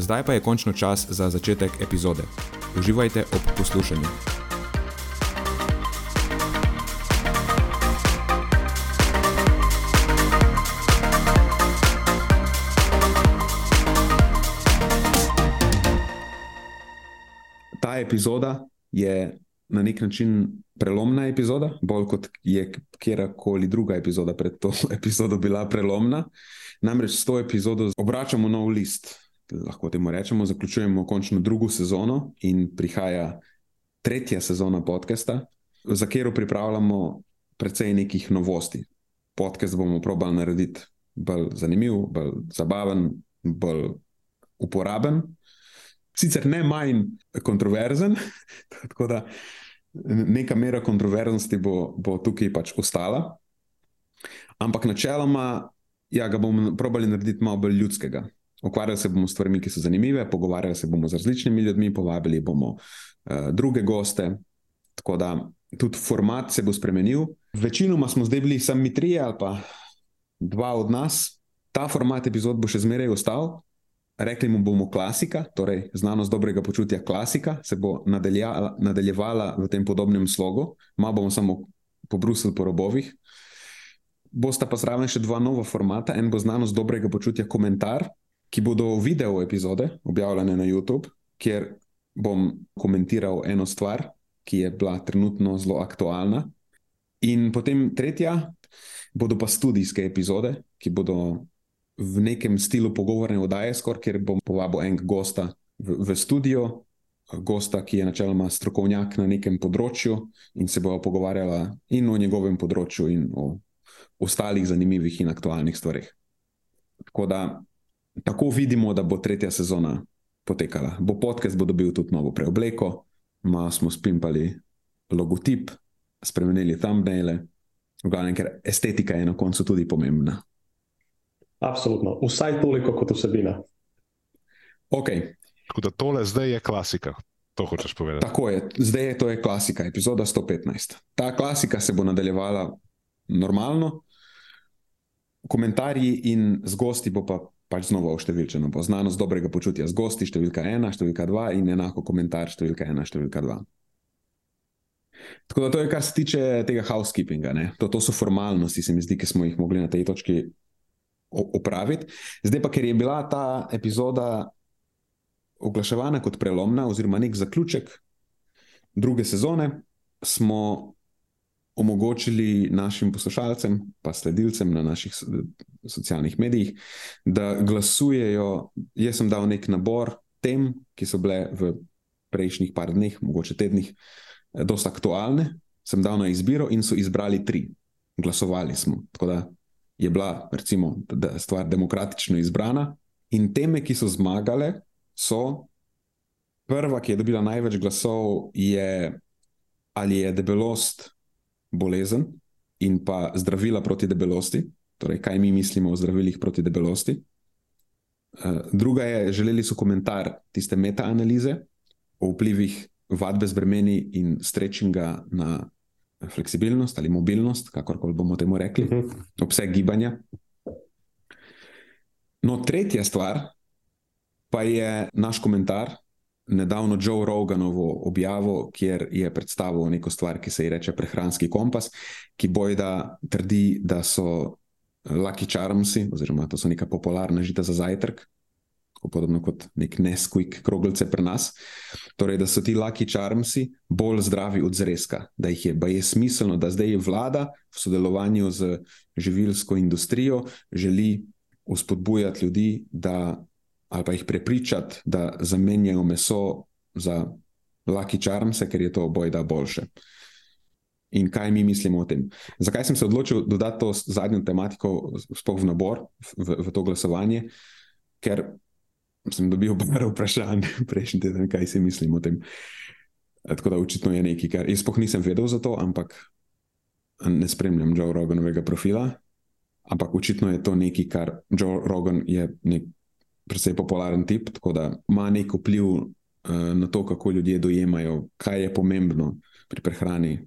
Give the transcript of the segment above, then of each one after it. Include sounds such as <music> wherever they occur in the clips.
Zdaj pa je končno čas za začetek epizode. Uživajte ob poslušanju. Ta epizoda je na nek način prelomna epizoda, bolj kot je kjerkoli druga epizoda pred to <laughs> epizodo bila prelomna. Namreč s to epizodo obračamo nov list lahko temu rečemo, zaključujemo končno drugo sezono in prihaja tretja sezona podcasta, za katero pripravljamo precej nekih novosti. Podcast bomo probali narediti bolj zanimiv, bolj zabaven, bolj uporaben. Sicer ne manj kontroverzen, <laughs> tako da neka mera kontroverznosti bo, bo tukaj pač ostala. Ampak načeloma ja, ga bomo probali narediti malo bolj ljudskega. Ukvarjali se bomo s stvarmi, ki so zanimive, pogovarjali se bomo z različnimi ljudmi, povabili bomo uh, druge goste. Tako da tudi format se bo spremenil. Večinoma smo zdaj bili sami trije ali pa dva od nas. Ta format epizod bo še zmeraj ostal. Rekli mu bomo klasika, torej znanost dobrega počutja klasika, se bo nadaljevala v tem podobnem slogu, malo bomo samo pobrusili po robovih. Bosta pa zraven še dva nova formata. En bo znanost dobrega počutja komentar, ki bodo video epizode objavljene na YouTube, kjer bom komentiral eno stvar, ki je bila trenutno zelo aktualna. In potem tretja, bodo pa študijske epizode, ki bodo v nekem slogu pogovorne oddaje, skor, kjer bom povabil enega gosta v, v studio, gosta, ki je načeloma strokovnjak na nekem področju in se bojo pogovarjala in o njegovem področju, in o ostalih zanimivih in aktualnih stvarih. Tako da tako vidimo, da bo tretja sezona potekala. Bo podcast bo dobil tudi novo preobleko, malo smo spimpali logotip, spremenili thumbnaile, v glavnem, ker estetika je na koncu tudi pomembna. Absolutno, vsaj toliko kot vsebina. Okay. Tako da tole zdaj je klasika. To hočeš povedati. Tako je, zdaj je to je klasika, epizoda 115. Ta klasika se bo nadaljevala normalno, komentarji in z gosti bo pa pač znova oštevilčeno. Bo znanost dobrega počutja z gosti, številka ena, številka dva in enako komentar, številka ena, številka dva. Tako da to je, kar se tiče tega housekeepinga. To, to so formalnosti, se mi zdi, ki smo jih mogli na tej točki opraviti. Zdaj pa, ker je bila ta epizoda oglaševana kot prelomna, oziroma nek zaključek druge sezone, smo omogočili našim poslušalcem, pa sledilcem na naših socialnih medijih, da glasujejo. Jaz sem dal nek nabor tem, ki so bile v prejšnjih par dneh, mogoče tednih, dosta aktualne. Sem dal na izbiro in so izbrali tri. Glasovali smo. Tako da je bila, recimo, stvar demokratično izbrana. In teme, ki so zmagale, so prva, ki je dobila največ glasov, je ali je debelost bolezen in pa zdravila proti debelosti, torej kaj mi mislimo o zdravilih proti debelosti. Eh, druga je, želeli so komentar tiste metaanalize o vplivih vadbe z bremeni in strečinga na fleksibilnost ali mobilnost, kakorkoli bomo temu rekli, uh mhm. -huh. obseg gibanja. No, tretja stvar pa je naš komentar nedavno Joe Roganovo objavo, kjer je predstavil neko stvar, ki se ji reče prehranski kompas, ki bojda trdi, da so Lucky Charmsi, oziroma to so neka popularna žita za zajtrk, tako podobno kot nek neskvik kroglice pri nas. Torej, da so ti laki čarmsi bolj zdravi od zreska, da jih je, je smiselno, da zdaj vlada v sodelovanju z živilsko industrijo želi uspodbujati ljudi, da, ali pa jih prepričati, da zamenjajo meso za laki čarmse, ker je to bojda boljše. In kaj mi mislimo o tem? Zakaj sem se odločil dodati to zadnjo tematiko, sploh v nabor, v, v to glasovanje? Ker sem dobil par <laughs> vprašanj prejšnji teden, kaj si mislim o tem. Tako da očitno je nekaj, kar jaz sploh nisem vedel za to, ampak ne spremljam Joe Roganovega profila. Ampak očitno je to nekaj, kar Joe Rogan je nek precej popularen tip, tako da ima nek vpliv uh, na to, kako ljudje dojemajo, kaj je pomembno pri prehrani.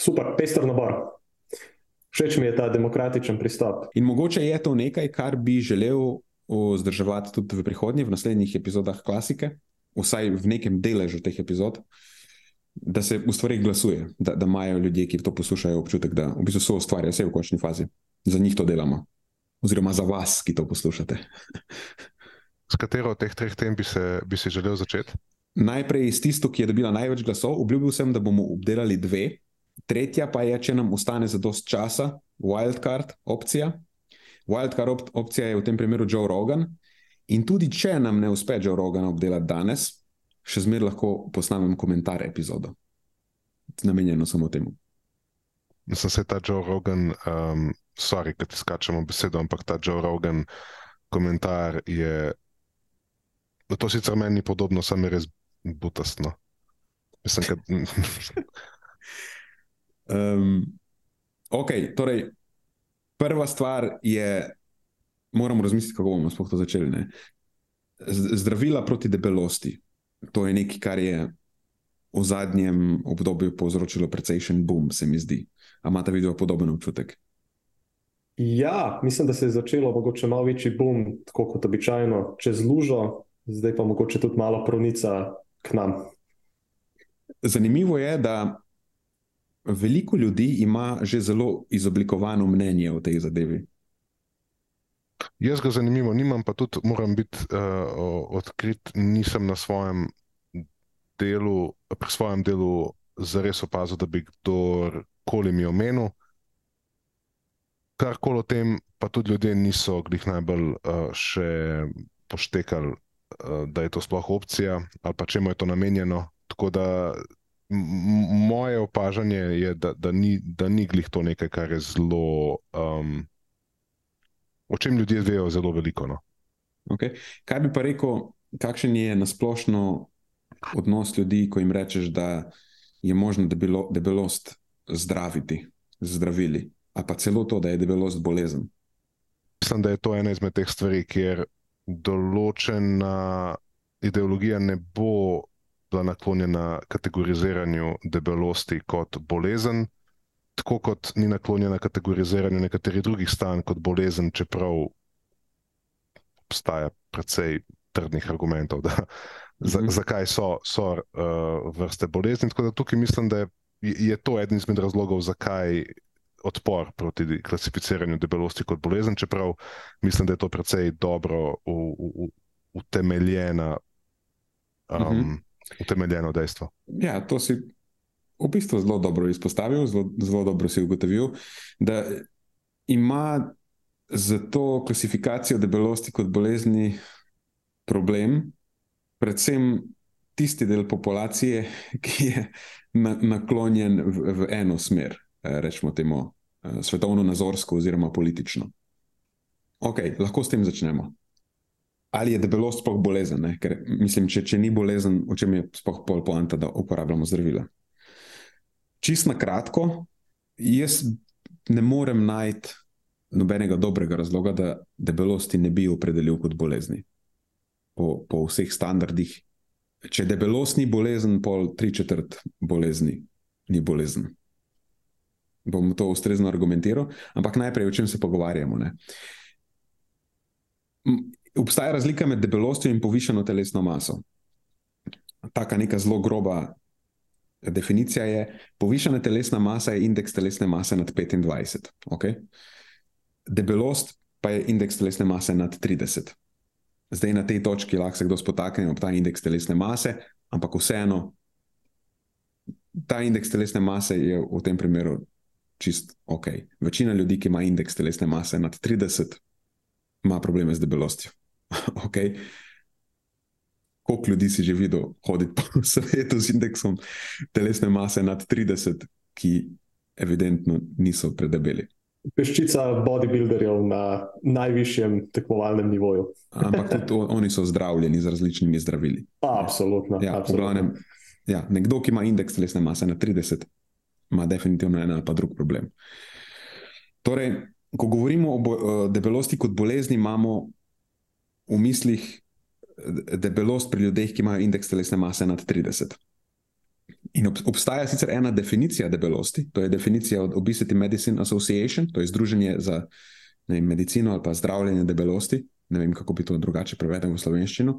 Super, pester nabor. Všeč mi je ta demokratičen pristop. In mogoče je to nekaj, kar bi želel vzdrževati tudi v prihodnje, v naslednjih epizodah klasike, vsaj v nekem deležu teh epizod, da se v stvarih glasuje, da, da imajo ljudje, ki to poslušajo, občutek, da v bistvu so ustvarjali vse v končni fazi. Za njih to delamo, oziroma za vas, ki to poslušate. <laughs> S katero od teh treh tem bi se, bi se želel začeti? Najprej s tisto, ki je dobila največ glasov. Obljubil sem, da bomo obdelali dve. Tretja pa je, če nam ostane za dost časa, wildcard opcija, Wildcard op opcija je v tem primeru Joe Rogan. In tudi če nam ne uspe Joe Rogan obdelati danes, še zmeraj lahko posnamem komentar epizodo, namenjeno samo temu. Mislim, da je ta Joe Rogan, um, sorry, da ti skačemo besedo, ampak ta Joe Rogan komentar je. To sicer meni ni podobno, samo je res butastno. Mislim, da. <laughs> um, ok, torej prva stvar je, moramo razmisliti, kako bomo sploh to začeli. Ne? Zdravila proti debelosti. To je nekaj, kar je v zadnjem obdobju povzročilo precejšen boom, se mi zdi. Ali imate video podoben občutek? Ja, mislim, da se je začelo mogoče malo večji boom, tako kot običajno, čez lužo, zdaj pa mogoče tudi malo pronica k nam. Zanimivo je, da veliko ljudi ima že zelo izoblikovano mnenje o tej zadevi. Jaz ga zanimivo nimam, pa tudi moram biti uh, odkrit, nisem na svojem delu, pri svojem delu zares opazil, da bi kdorkoli mi omenil. Karkoli o tem, pa tudi ljudje niso glih najbolj uh, še poštekali, uh, da je to sploh opcija ali pa čemu je to namenjeno. Tako da moje opažanje je, da, da, ni, da ni glih to nekaj, kar je zelo, um, o čem ljudje vejo zelo veliko. No? Okay. Kaj bi pa rekel, kakšen je nasplošno odnos ljudi, ko jim rečeš, da je možno debelo, debelost zdraviti z zdravili, ali pa celo to, da je debelost bolezen? Mislim, da je to ena izmed teh stvari, kjer določena ideologija ne bo bila naklonjena kategoriziranju debelosti kot bolezen, tako kot ni naklonjena kategoriziranju nekaterih drugih stanj kot bolezen, čeprav obstaja precej trdnih argumentov, da, za, mm -hmm. zakaj so, so uh, vrste bolezni. Tako da tukaj mislim, da je, je to eden izmed razlogov, zakaj. Odpor proti klasificiranju debelosti kot bolezen, čeprav mislim, da je to precej dobro utemeljena um, uh -huh utemeljeno dejstvo. Ja, to si v bistvu zelo dobro izpostavil, zelo, zelo dobro si ugotovil, da ima za to klasifikacijo debelosti kot bolezni problem, predvsem tisti del populacije, ki je na, naklonjen v, v eno smer, eh, rečemo temu eh, svetovno-nazorsko oziroma politično. Ok, lahko s tem začnemo ali je debelost sploh bolezen. Ne? Ker mislim, če, če ni bolezen, o čem je sploh pol poanta, da uporabljamo zdravila. Čist na kratko, jaz ne morem najti nobenega dobrega razloga, da debelosti ne bi opredelil kot bolezni. Po, po vseh standardih. Če debelost ni bolezen, pol tri četrt bolezni ni bolezen. Bom to ustrezno argumentiral, ampak najprej, o čem se pogovarjamo. Ne? Obstaja razlika med debelostjo in povišeno telesno maso. Taka neka zelo groba definicija je, povišena telesna masa je indeks telesne mase nad 25. Okay? Debelost pa je indeks telesne mase nad 30. zdaj na tej točki lahko se kdo spotakne ob ta indeks telesne mase, ampak vseeno, ta indeks telesne mase je v tem primeru čist ok. Večina ljudi, ki ima indeks telesne mase nad 30, ima probleme z debelostjo. <laughs> okay. Koliko ljudi si že videl hoditi po <laughs> svetu z indeksom telesne mase nad 30, ki evidentno niso predebeli? Peščica bodybuilderjev na najvišjem tekmovalnem nivoju. <laughs> Ampak tudi oni so zdravljeni z različnimi zdravili. Absolutno. Ja, absolutno. Glavnem, ja, nekdo, ki ima indeks telesne mase na 30, ima definitivno en ali pa drug problem. Torej, ko govorimo o debelosti kot bolezni, imamo v mislih debelost pri ljudeh, ki imajo indeks telesne mase nad 30. In ob, obstaja sicer ena definicija debelosti, to je definicija od Obesity Medicine Association, to je Združenje za vem, medicino ali pa zdravljenje debelosti. Ne vem, kako bi to drugače prevedel v slovenščino.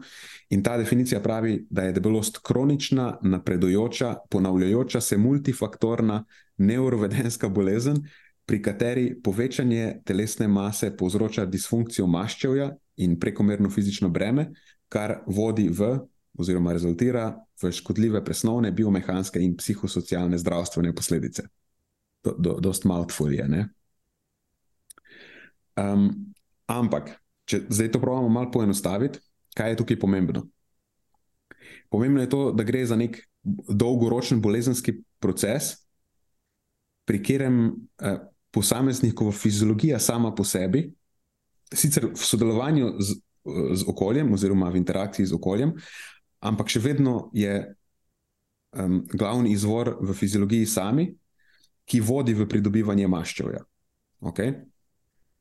In ta definicija pravi, da je debelost kronična, napredujoča, ponavljajoča se multifaktorna neurovedenska bolezen, pri kateri povečanje telesne mase povzroča disfunkcijo maščevja in prekomerno fizično breme, kar vodi v, oziroma rezultira v škodljive presnovne, biomehanske in psihosocialne zdravstvene posledice. Do, do, dost mouthful je. Um, ampak, če zdaj to pravimo malo poenostaviti, kaj je tukaj pomembno? Pomembno je to, da gre za nek dolgoročen bolezenski proces, pri katerem eh, posameznikova fiziologija sama po sebi, sicer v sodelovanju z, z okoljem, oziroma v interakciji z okoljem, ampak še vedno je um, glavni izvor v fiziologiji sami, ki vodi v pridobivanje maščevja. Okay?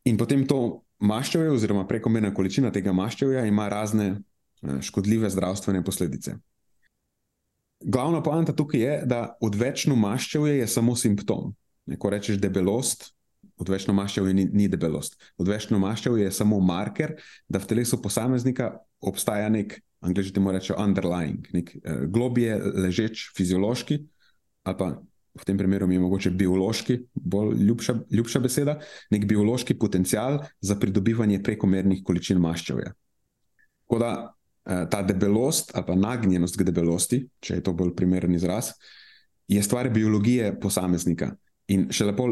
In potem to maščevje, oziroma prekomerna količina tega maščevja, ima razne uh, škodljive zdravstvene posledice. Glavna poanta tukaj je, da odvečno maščevje je samo simptom. Ko rečeš debelost, odvečno maščevje ni, ni debelost. Odvečno maščevje je samo marker, da v telesu posameznika obstaja nek angliži temu rečejo underlying, nek uh, globije ležeč fiziološki, ali pa v tem primeru mi je mogoče biološki, bolj ljubša, ljubša beseda, nek biološki potencial za pridobivanje prekomernih količin maščevja. Tako da uh, ta debelost ali pa nagnjenost k debelosti, če je to bolj primeren izraz, je stvar biologije posameznika in še lepo.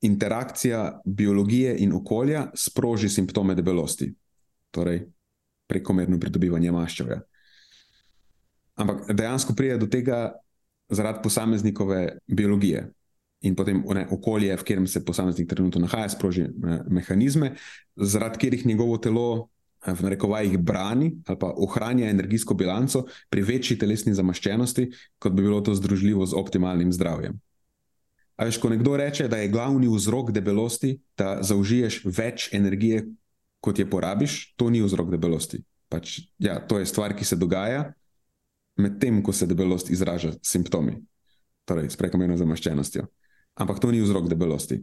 Interakcija biologije in okolja sproži simptome debelosti. Torej, prekomerno pridobivanje maščevja. Ampak dejansko pride do tega zaradi posameznikove biologije in potem ne, okolje, v katerem se posameznik trenutno nahaja, sproži me, mehanizme, zaradi katerih njegovo telo eh, v narekovajih brani ali pa ohranja energijsko bilanco pri večji telesni zamaščenosti, kot bi bilo to združljivo z optimalnim zdravjem. A veš, ko nekdo reče, da je glavni vzrok debelosti, da zaužiješ več energije, kot je porabiš, to ni vzrok debelosti. Pač, ja, to je stvar, ki se dogaja medtem, ko se debelost izraža s simptomi, torej s prekomerno zamaščenostjo. Ampak to ni vzrok debelosti.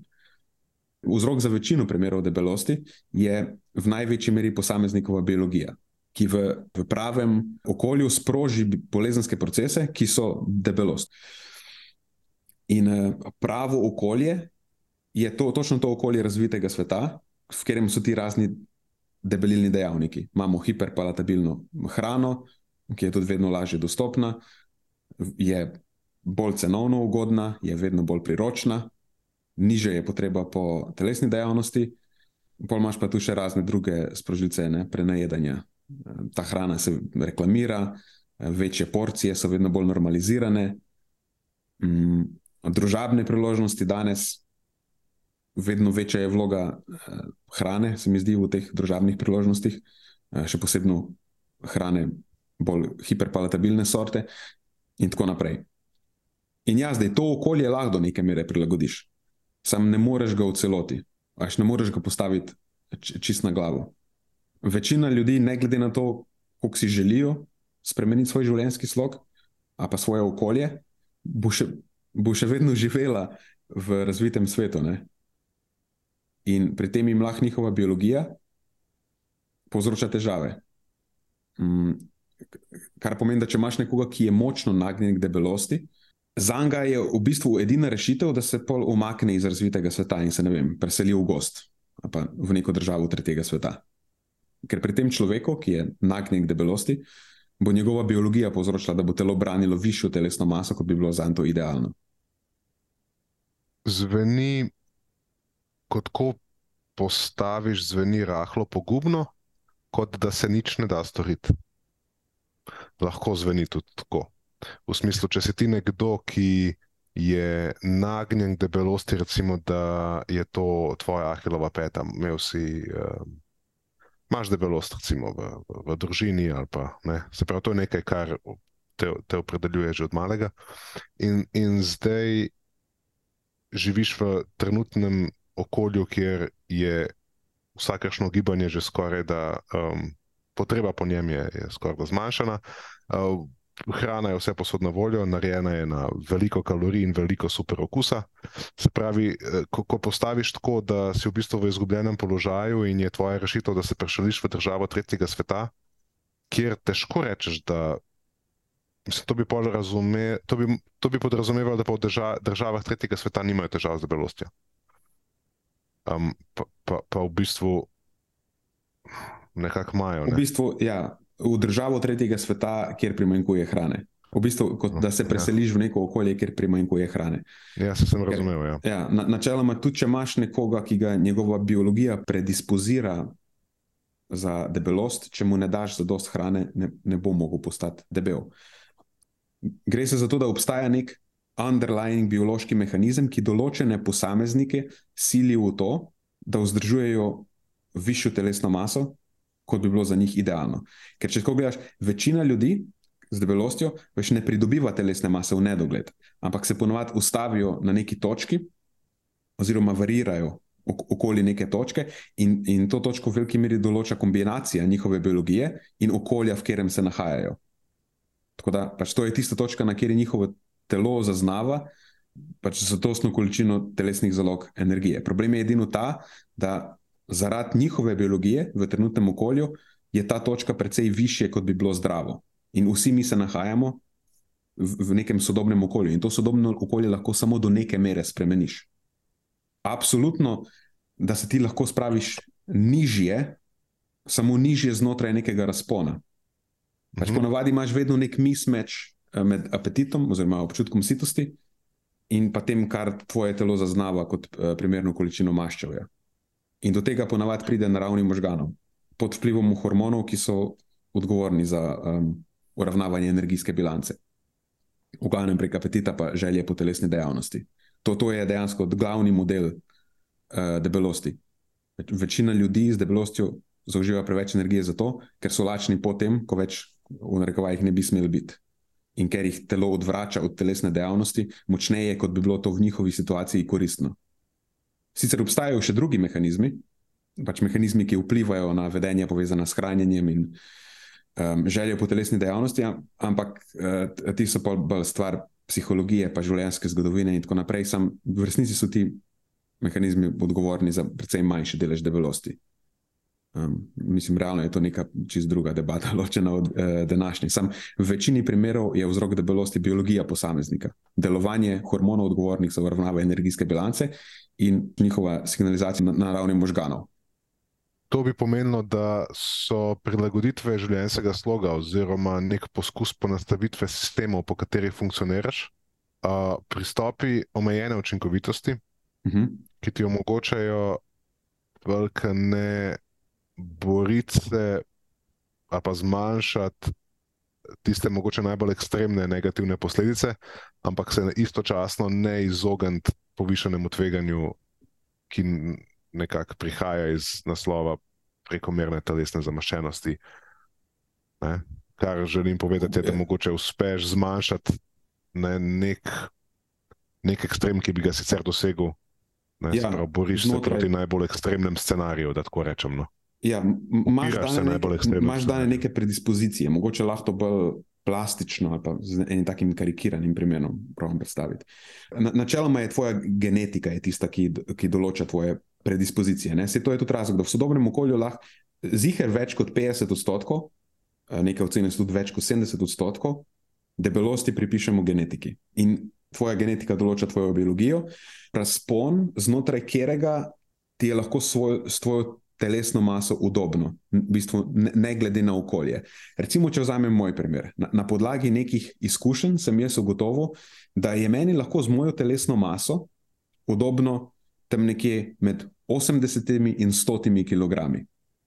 Vzrok za večino primerov debelosti je v največji meri posameznikova biologija, ki v, v pravem okolju sproži bolezenske procese, ki so debelost. In eh, pravo okolje je to, točno to okolje razvitega sveta, v katerem so ti razni debelilni dejavniki. Imamo hiperpalatabilno hrano, ki je tudi vedno lažje dostopna, je bolj cenovno ugodna, je vedno bolj priročna, niže je potreba po telesni dejavnosti, pol imaš pa tu še razne druge sprožilce, ne, prenajedanja. Ta hrana se reklamira, večje porcije so vedno bolj normalizirane. Družabne priložnosti danes vedno večja je vloga uh, hrane, se mi zdi, v teh družabnih priložnostih, uh, še posebej hrane, bolj hiperpalatabilne sorte, in tako naprej. In ja, zdaj to okolje lahko do neke mere prilagodiš, sam ne moreš ga v celoti, až ne moreš ga postaviti čist na glavo. Večina ljudi, ne glede na to, kako si želijo spremeniti svoj življenjski slog, a pa svoje okolje, bo še, bo še vedno živela v razvitem svetu. Ne? in pri tem jim lahko njihova biologija povzroča težave. Mm, kar pomeni, da če imaš nekoga, ki je močno nagnjen k debelosti, za njega je v bistvu edina rešitev, da se pol umakne iz razvitega sveta in se ne vem, preseli v gost ali pa v neko državo tretjega sveta. Ker pri tem človeku, ki je nagnjen k debelosti, bo njegova biologija povzročila, da bo telo branilo višjo telesno maso, kot bi bilo za to idealno. Zveni, kot ko postaviš, zveni rahlo pogubno, kot da se nič ne da storiti. Lahko zveni tudi tako. V smislu, če si ti nekdo, ki je nagnjen k debelosti, recimo, da je to tvoja ahilova peta, imel si. Um, Máš debelost, recimo v, v, v družini, ali pa ne. Se pravi, to je nekaj, kar te, te opredeljuje že od malega. In, in zdaj živiš v trenutnem okolju, kjer je vsakršno gibanje že skoraj da um, potreba po njem je, je skoraj da zmanjšana. Uh, hrana je vse posod na voljo, narejena je na veliko kalorij in veliko super okusa. Se pravi, eh, ko, ko postaviš tako, da si v bistvu v izgubljenem položaju in je tvoja rešitev, da se prešeliš v državo tretjega sveta, kjer težko rečeš, da. Mislim, to, bi razume, to, bi, to bi podrazumevalo, da pa v drža, državah tretjega sveta nimajo težav z debelostjo. Um, pa, pa, pa v bistvu nekako imajo. Ne? V bistvu, ja, v državo tretjega sveta, kjer primanjkuje hrane. V bistvu, kot da se ja. preseliš v neko okolje, kjer primanjkuje hrane. Ja, se sem razumel. Ja. Ja, na, načeloma, tudi če imaš nekoga, ki ga njegova biologija predispozira za debelost, če mu ne daš za dost hrane, ne, ne bo mogel postati debel. Gre se za to, da obstaja nek underlying biološki mehanizem, ki določene posameznike sili v to, da vzdržujejo višjo telesno maso, kot bi bilo za njih idealno. Ker če tako gledaš, večina ljudi z debelostjo več ne pridobiva telesne mase v nedogled, ampak se ponovadi ustavijo na neki točki, oziroma varirajo okoli neke točke, in, in to točko v veliki meri določa kombinacija njihove biologije in okolja, v katerem se nahajajo. Tako da pač to je tista točka, na kateri njihovo telo zaznava. Pač za to osnovno količino telesnih zalog energije. Problem je edino ta, da zaradi njihove biologije v trenutnem okolju je ta točka precej više, kot bi bilo zdravo. In vsi mi se nahajamo v, v nekem sodobnem okolju in to sodobno okolje lahko samo do neke mere spremeniš. Absolutno, da se ti lahko spraviš nižje, samo nižje znotraj nekega razpona. Pač mhm. Ponavadi imaš vedno nek mismeč eh, med apetitom oziroma občutkom sitosti in pa tem, kar tvoje telo zaznava kot uh, primerno količino maščevja. In do tega ponavadi pride na ravni možganov, pod vplivom hormonov, ki so odgovorni za um, uravnavanje energijske bilance. V glavnem prek apetita, pa želje po telesni dejavnosti. To, to je dejansko glavni model uh, debelosti. Večina ljudi z debelostjo zaužíva preveč energije zato, ker so lačni po tem, ko več v narekovajih ne bi smeli biti. In ker jih telo odvrača od telesne dejavnosti, močneje, kot bi bilo to v njihovi situaciji koristno. Sicer obstajajo še drugi mehanizmi, pač mehanizmi, ki vplivajo na vedenje, povezane s hranjenjem in um, željo po telesni dejavnosti, ampak uh, ti so pa bolj stvar psihologije, pa življenjske zgodovine in tako naprej. Sam v resnici so ti mehanizmi odgovorni za precej manjši delež debelosti. Um, mislim, realno je to neka čist druga debata, <laughs> ločena od uh, današnje. Sam v večini primerov je vzrok debelosti biologija posameznika, delovanje hormonov, odgovornih za uravnavo energijske bilance in njihova signalizacija na, na ravni možganov. To bi pomenilo, da so prilagoditve življenjskega sloga oziroma nek poskus ponastavitve sistemov, po katerih funkcioniraš, uh, pristopi omejene učinkovitosti, uh mhm. -huh. ki ti omogočajo velike ne boriti se ali pa zmanjšati tiste mogoče najbolj ekstremne negativne posledice, ampak se istočasno ne izogniti povišenemu tveganju, ki nekako prihaja iz naslova prekomerne telesne zamaščenosti. Ne? Kar želim povedati, je, da mogoče uspeš zmanjšati ne, nek, nek ekstrem, ki bi ga sicer dosegel. Ne, ja, prav, boriš znotraj... se proti najbolj ekstremnem scenariju, da tako rečem. No. Ja, imaš dane neke predispozicije, mogoče lahko bolj plastično ali pa z enim takim karikiranim primerom pravim predstaviti. Na, načeloma je tvoja genetika je tista, ki, ki določa tvoje predispozicije. Se to je tudi razlog, da v sodobnem okolju lahko ziger več kot 50 odstotkov, eh, nekaj ocene so tudi več kot 70 odstotkov, debelosti pripišemo genetiki. In tvoja genetika določa tvojo biologijo, razpon, znotraj katerega ti je lahko svoj, s tvojo telesno maso udobno, v bistvu ne, ne glede na okolje. Recimo, če vzamem moj primer. Na, na podlagi nekih izkušenj sem jaz ugotovil, da je meni lahko z mojo telesno maso udobno tam nekje med 80 in 100 kg.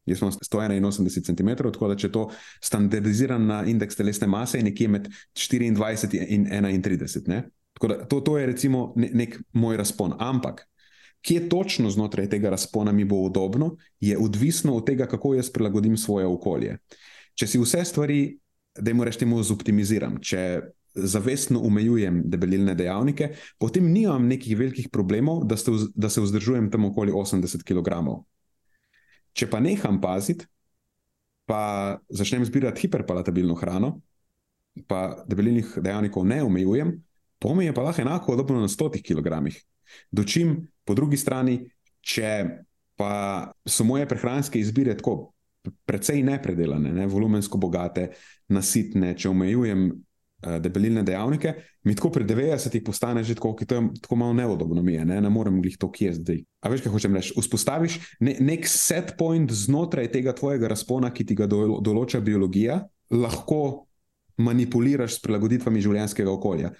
Jaz sem 181 cm, tako da če to standardiziram na indeks telesne mase, je nekje med 24 in 31. Da, to, to je recimo ne, nek moj razpon. Ampak, kje točno znotraj tega razpona mi bo udobno, je odvisno od tega, kako jaz prilagodim svoje okolje. Če si vse stvari, da jim rečemo, zoptimiziram, če zavestno omejujem debelilne dejavnike, potem nimam nekih velikih problemov, da, ste, da se vzdržujem tam okoli 80 kg. Če pa neham paziti, pa začnem zbirati hiperpalatabilno hrano, pa debelilnih dejavnikov ne omejujem, pome je pa lahko enako odobno na 100 kg. Dočim, po drugi strani, če pa so moje prehranske izbire tako precej nepredelane, ne, volumensko bogate, nasitne, če omejujem uh, debelilne dejavnike, mi tako pri 90-ih postane že tako, to je tako malo neudobno, mi je, ne, ne morem jih to kje zdaj. A veš, kaj hočem reči? Vzpostaviš ne, nek set point znotraj tega tvojega razpona, ki ti ga do, določa biologija, lahko manipuliraš s prilagoditvami življenjskega okolja.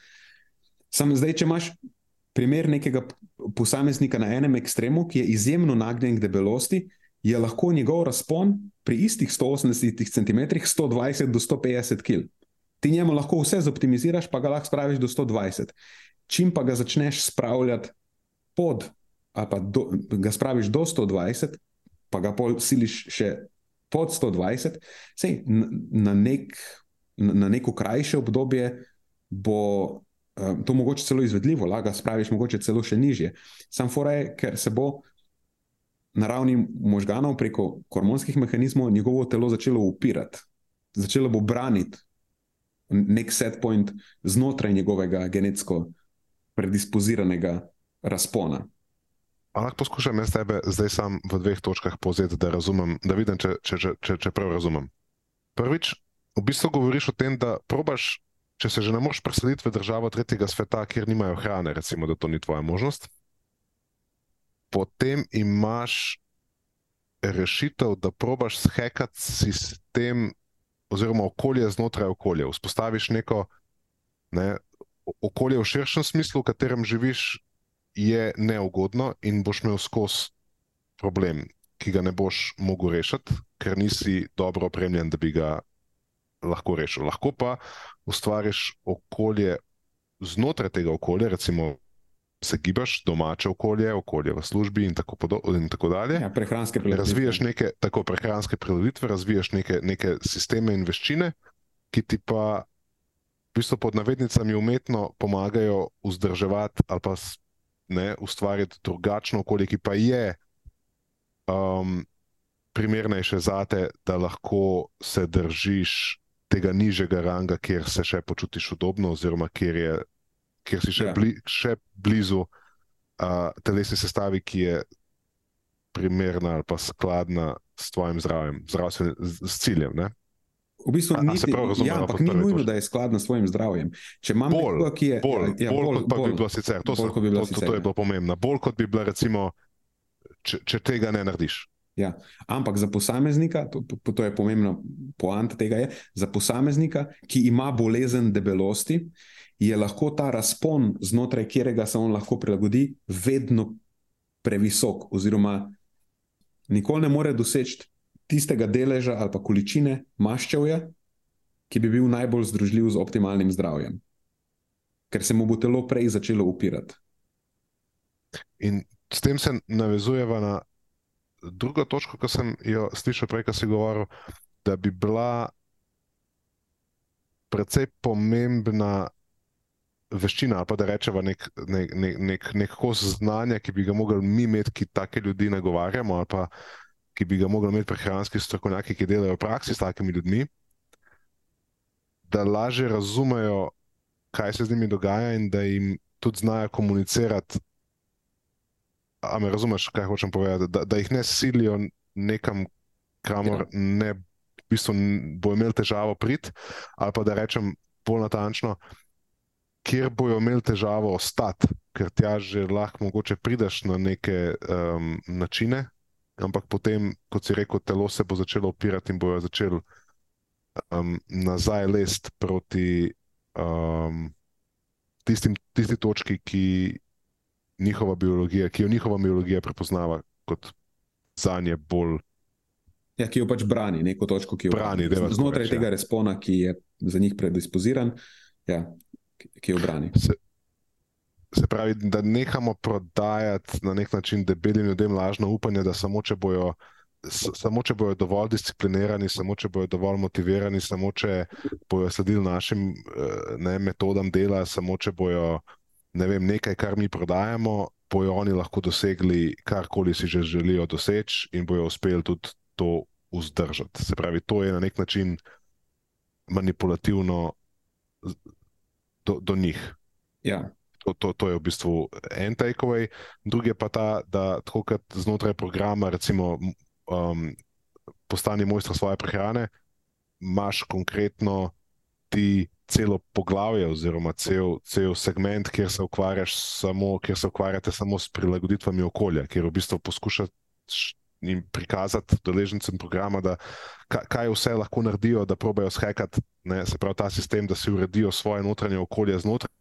Sam zdaj, če imaš primer nekega posameznika na enem ekstremu, ki je izjemno nagnjen k debelosti, je lahko njegov razpon pri istih 180 cm 120 do 150 kg ti njemu lahko vse zoptimiziraš, pa ga lahko spraviš do 120. Čim pa ga začneš spravljati pod, ali pa do, ga spraviš do 120, pa ga pol siliš še pod 120, sej, na, nek, na neko krajše obdobje bo. To je mogoče celo izvedljivo, lahko spraviš, mogoče celo še nižje. Sam fora je, ker se bo na ravni možganov preko hormonskih mehanizmov njegovo telo začelo upirati, začelo bo braniti nek set point znotraj njegovega genetsko predispoziranega razpona. Lahko poskušam jaz tebe zdaj sam v dveh točkah povzeti, da razumem, da vidim, če, če, če, če prav razumem. Prvič, v bistvu govoriš o tem, da probaš, če se že ne moreš preseliti v državo tretjega sveta, kjer nimajo hrane, recimo, da to ni tvoja možnost, potem imaš rešitev, da probaš shekati sistem oziroma okolje znotraj okolja. Vzpostaviš neko ne, okolje v širšem smislu, v katerem živiš, je neugodno in boš imel skozi problem, ki ga ne boš mogel rešiti, ker nisi dobro opremljen, da bi ga lahko rešil. Lahko pa ustvariš okolje znotraj tega okolja, recimo se gibaš, domače okolje, okolje v službi in tako, in tako dalje. Ja, prehranske prilagoditve. Razvijaš neke tako prehranske prilagoditve, razvijaš neke, neke sisteme in veščine, ki ti pa v bistvu pod navednicami umetno pomagajo vzdrževati ali pa ne, ustvariti drugačno okolje, ki pa je um, primernejše za te, da lahko se držiš tega nižjega ranga, kjer se še počutiš udobno, oziroma kjer je ker si še, ja. bli, še blizu uh, telesni sestavi, ki je primerna ali pa skladna s tvojim zdravjem, zdravstven, z ciljem. Ne? V bistvu ni tako, ja, ampak ni nujno, da je skladna s svojim zdravjem. Če imam nekdo, ki je bolj, ja, bolj, bolj, kot bi bilo sicer, to, bolj, so, bi bilo to, sicer, to, to je bilo pomembno. Bolj kot bi bilo, recimo, če, če tega ne narediš. Ja, ampak za posameznika, to, to je pomembno, poanta tega je, za posameznika, ki ima bolezen debelosti, je lahko ta razpon, znotraj katerega se on lahko prilagodi, vedno previsok, oziroma nikoli ne more doseči tistega deleža ali pa količine maščevja, ki bi bil najbolj združljiv z optimalnim zdravjem, ker se mu bo telo prej začelo upirati. In s tem se navezujeva na drugo točko, ki sem jo slišal prej, ko si govoril, da bi bila precej pomembna veščina, ali pa da rečemo nek, nek, nek, nek, nek kos znanja, ki bi ga mogli mi imeti, ki take ljudi nagovarjamo, ali pa ki bi ga mogli imeti prehranski strokovnjaki, ki delajo v praksi s takimi ljudmi, da lažje razumejo, kaj se z njimi dogaja in da jim tudi znajo komunicirati. A me razumeš, kaj hočem povedati? Da, da jih ne silijo nekam, kamor ja. ne v bistvu bo imel težavo priti, ali pa da rečem bolj natančno, kjer bojo imeli težavo ostati, ker ti že lahko mogoče prideš na neke um, načine, ampak potem, kot si rekel, telo se bo začelo opirati in bojo začeli um, nazaj lest proti um, tistim, tisti točki, ki, njihova biologija, ki jo njihova biologija prepoznava kot za nje bolj. Ja, ki jo pač brani, neko točko, ki jo brani. Znotraj reč, tega ja. respona, ki je za njih predispoziran, ja, ki jo brani. Se, se pravi, da nehamo prodajati na nek način debelim ljudem lažno upanje, da samo če bojo. Samo, če bodo dovolj disciplinirani, samo, če bodo dovolj motivirani, samo, če bodo sledili našim eh, ne, metodam dela, samo, če bodo ne vem, nekaj, kar mi prodajamo, bojo oni lahko dosegli karkoli si že želijo doseči in bojo uspeli tudi to vzdržati. Se pravi, to je na nek način manipulativno do, do njih. Ja. To, to, to je v bistvu en takeaway, drugi je pa ta, da tako kot znotraj programa, recimo, um, postani mojster svoje prehrane, imaš konkretno ti celo poglavje, oziroma cel, cel segment, kjer se, samo, kjer se ukvarjate samo s prilagoditvami okolja, kjer v bistvu poskušate jim prikazati deležnicam programa, da, kaj vse lahko naredijo, da probejo shekati se pravi ta sistem, da si uredijo svoje notranje okolje znotraj.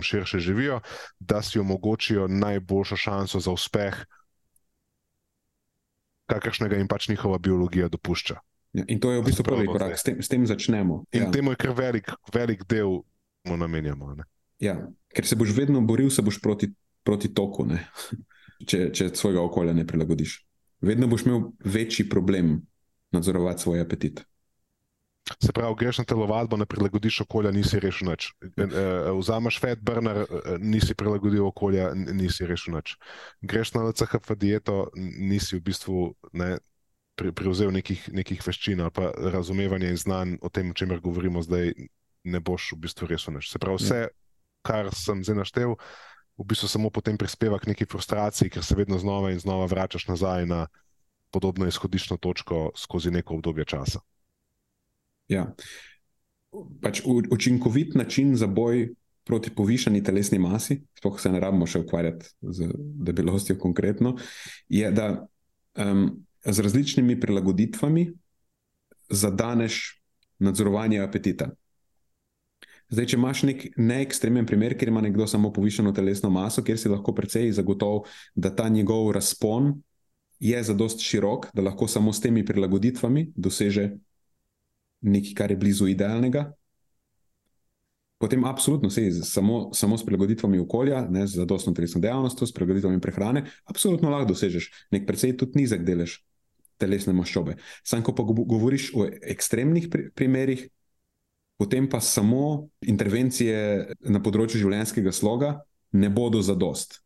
Širše živijo, da si omogočijo najboljšo šanso za uspeh, kakršnega jim pač njihova biologija dopušča. Ja, in to je v bistvu prvi korak, s tem, s tem začnemo. In ja. temu je kar velik, velik del, ki mu namenjamo. Ja, ker se boš vedno boril, se boš proti, proti toku, <laughs> če, če svojega okolja ne prilagodiš. Vedno boš imel večji problem nadzorovati svoj apetit. Se pravi, greš na telovadbo, ne prilagodiš okolja, nisi rešil nič. E, e, vzameš fat burner, e, nisi prilagodil okolja, nisi rešil nič. Greš na LCHF dieto, nisi v bistvu ne, prevzel nekih, nekih veščin ali pa razumevanja in znanj o tem, o čemer govorimo zdaj, ne boš v bistvu rešil nič. Se pravi, vse, kar sem zdaj naštel, v bistvu samo potem prispeva k neki frustraciji, ker se vedno znova in znova vračaš nazaj na podobno izhodiščno točko skozi neko obdobje časa. Ja. Pač učinkovit način za boj proti povišani telesni masi, sploh se ne rabimo še ukvarjati z debelostjo konkretno, je, da um, z različnimi prilagoditvami zadaneš nadzorovanje apetita. Zdaj, če imaš nek neekstremen primer, kjer ima nekdo samo povišeno telesno maso, kjer si lahko precej zagotovil, da ta njegov razpon je zadost širok, da lahko samo s temi prilagoditvami doseže nekaj, kar je blizu idealnega. Potem, absolutno, sej, samo, samo s prilagoditvami okolja, ne z zadostno telesno dejavnostjo, s prilagoditvami prehrane, absolutno lahko dosežeš nek precej tudi nizek delež telesne maščobe. Sam, ko pa govoriš o ekstremnih primerih, potem pa samo intervencije na področju življenjskega sloga ne bodo zadost.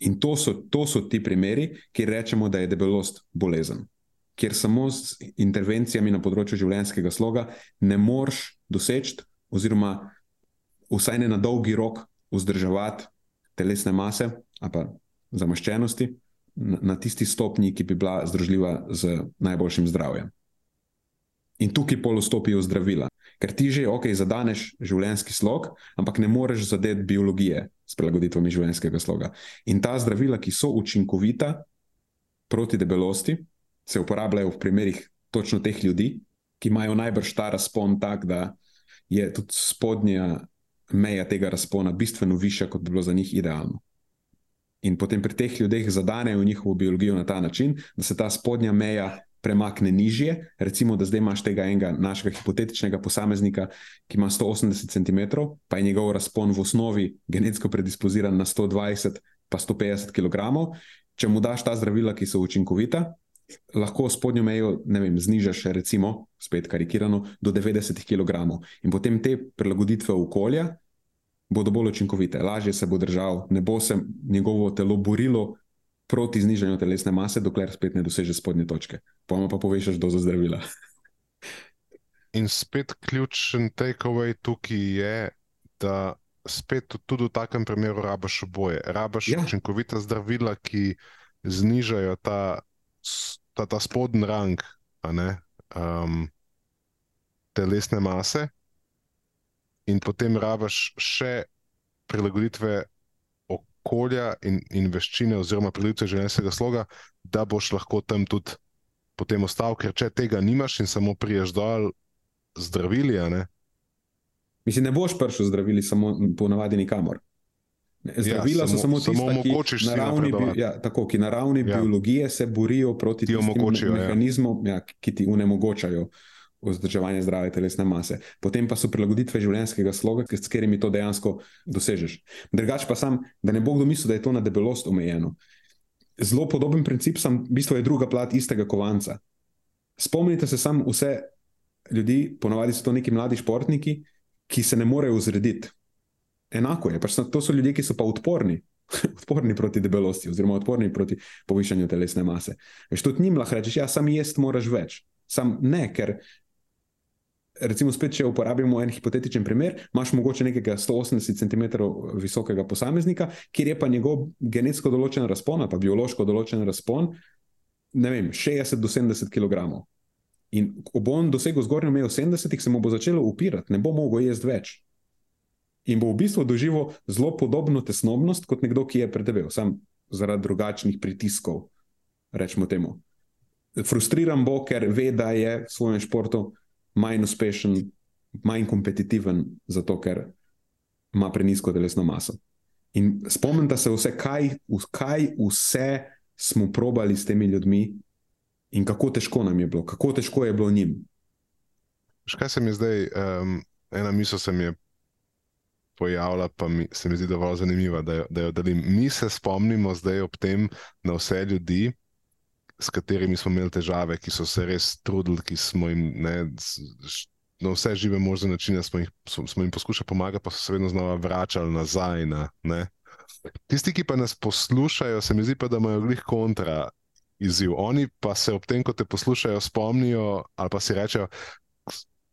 In to so, to so ti primeri, kjer rečemo, da je debelost bolezen. Ker samo s intervencijami na področju življenjskega sloga ne moreš doseči, oziroma vsaj ne na dolgi rok, vzdrževati telesne mase ali zamaščenosti na, tisti stopnji, ki bi bila združljiva z najboljšim zdravjem. In tukaj polostopijo zdravila. Ker ti že, ok, zadaneš življenjski slog, ampak ne moreš zadeti biologije s prilagoditvami življenjskega sloga. In ta zdravila, ki so učinkovita proti debelosti, se uporabljajo v primerih točno teh ljudi, ki imajo najbrž ta razpon tak, da je tudi spodnja meja tega razpona bistveno višja, kot bi bilo za njih idealno. In potem pri teh ljudeh zadanejo njihovo biologijo na ta način, da se ta spodnja meja premakne nižje. Recimo, da zdaj imaš tega enega našega hipotetičnega posameznika, ki ima 180 cm, pa je njegov razpon v osnovi genetsko predispoziran na 120 pa 150 kg. Če mu daš ta zdravila, ki so učinkovita, lahko spodnjo mejo vem, znižaš, recimo, spet karikirano, do 90 kg. In potem te prilagoditve okolja bodo bolj učinkovite, lažje se bo držal, ne bo se njegovo telo borilo proti znižanju telesne mase, dokler spet ne doseže spodnje točke. Pojmo pa poveš, da za zdravila. <laughs> In spet ključen takeaway tukaj je, da spet tudi v takem primeru rabiš oboje. Rabiš ja. učinkovita zdravila, ki znižajo ta, ta, ta spodnji rang um, telesne mase, in potem rabiš še prilagoditve okolja in, in veščine, oziroma pridobitve življenjskega sloga, da boš lahko tam tudi potem ostal, ker če tega nimaš in samo priješ dol zdravili. Ne? Mislim, ne boš prišel zdravili, samo po navadi nikamor. Zdravila ja, samo, so samo tiste, samo ki, na ravni, bi, ja, tako, ki na ravni ja. biologije se borijo proti ja. mehanizmom, ja. Ja, ki ti onemogočajo vzdrževanje zdrave telesne mase. Potem pa so prilagoditve življenjskega sloga, s katerimi to dejansko dosežeš. Drugač pa sam, da ne bo kdo mislil, da je to na debelost omejeno. Zelo podoben princip sem, v bistvu je druga plat istega kovanca. Spomnite se sam vse ljudi, ponovadi so to neki mladi športniki, ki se ne morejo zrediti enako je. Pač to so ljudje, ki so pa odporni, <laughs> odporni proti debelosti, oziroma odporni proti povišanju telesne mase. Veš, tudi njim lahko rečeš, ja, sam jesti moraš več. Sam ne, ker. Recimo, spet, če uporabimo en hipotetičen primer, imaš mogoče nekega 180 cm visokega posameznika, kjer je pa njegov genetsko določen razpon, pa biološko določen razpon, ne vem, 60 do 70 kg. In ko bo on dosegel zgornjo mejo 70, se mu bo začelo upirati, ne bo mogel jesti več in bo v bistvu doživel zelo podobno tesnobnost kot nekdo, ki je predebel, samo zaradi drugačnih pritiskov. Rečemo temu. Frustriran bo, ker ve, da je v svojem športu manj uspešen, manj kompetitiven, zato ker ima prenisko telesno maso. In spomnite se, vse, kaj, kaj vse smo probali s temi ljudmi in kako težko nam je bilo, kako težko je bilo njim. Kaj se mi zdaj, um, ena misel se mi je pojavlja, pa mi, se mi zdi dovolj zanimiva, da jo, da jo delim. Mi se spomnimo zdaj ob tem na vse ljudi, s katerimi smo imeli težave, ki so se res trudili, ki smo jim ne, na vse žive možne načine smo jih, smo jim poskušali pomagati, pa so se vedno znova vračali nazaj. Na, Tisti, ki pa nas poslušajo, se mi zdi pa, da imajo glih kontra. Izziv. Oni pa se ob tem, ko te poslušajo, spomnijo ali pa si rečejo,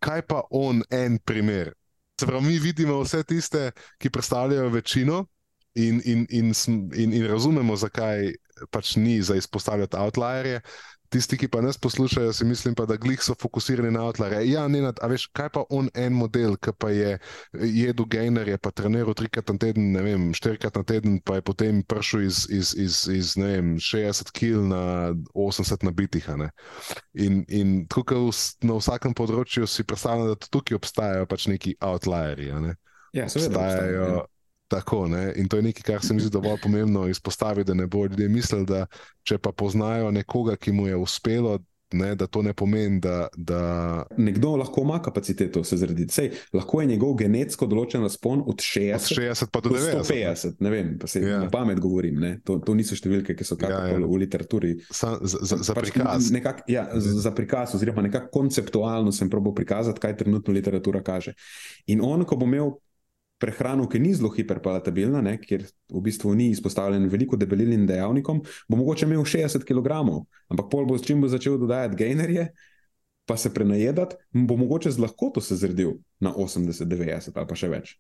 kaj pa on en primer, Se pravi, mi vidimo vse tiste, ki predstavljajo večino, in, in, in, in, in razumemo, zakaj pač ni za izpostavljati outlierje. Tisti, ki pa nas poslušajo, si mislim, pa, da glih so fokusirani na outlierje. Ja, Nenad, a veš, kaj pa on en model, ki pa je jedel gainer, je pa treniral trikrat na teden, ne vem, štirikrat na teden, pa je potem prišel iz, iz, iz, iz ne vem, 60 kg na 80 nabitih. In, in tukaj na vsakem področju si predstavljam, da tukaj obstajajo pač neki outlierji. Ne? Ja, seveda. Obstajajo. Ja. Tako, ne? in to je nekaj, kar se mi zdi dovolj pomembno izpostaviti, da ne bodo ljudje mislili, da če pa poznajo nekoga, ki mu je uspelo, ne, da to ne pomeni, da, da. Nekdo lahko ima kapaciteto se zrediti. Sej, lahko je njegov genetsko določen razpon od 60, od 60 pa do 90, 150. Ne vem, pa se ja. na pamet govorim. To, to niso številke, ki so ja, ja. v literaturi. Sa, za, za, za pač prikaz. Nekak, ja, za, prikaz, oziroma nekako konceptualno sem probo prikazati, kaj trenutno literatura kaže. In on, ko bo imel prehrano, ki ni zelo hiperpalatabilna, ne, kjer v bistvu ni izpostavljen veliko debelilnim dejavnikom, bo mogoče imel 60 kg, ampak pol bo s čim bo začel dodajati gainerje, pa se prenajedati, bo mogoče z lahkoto se zredil na 80, 90 ali pa še več.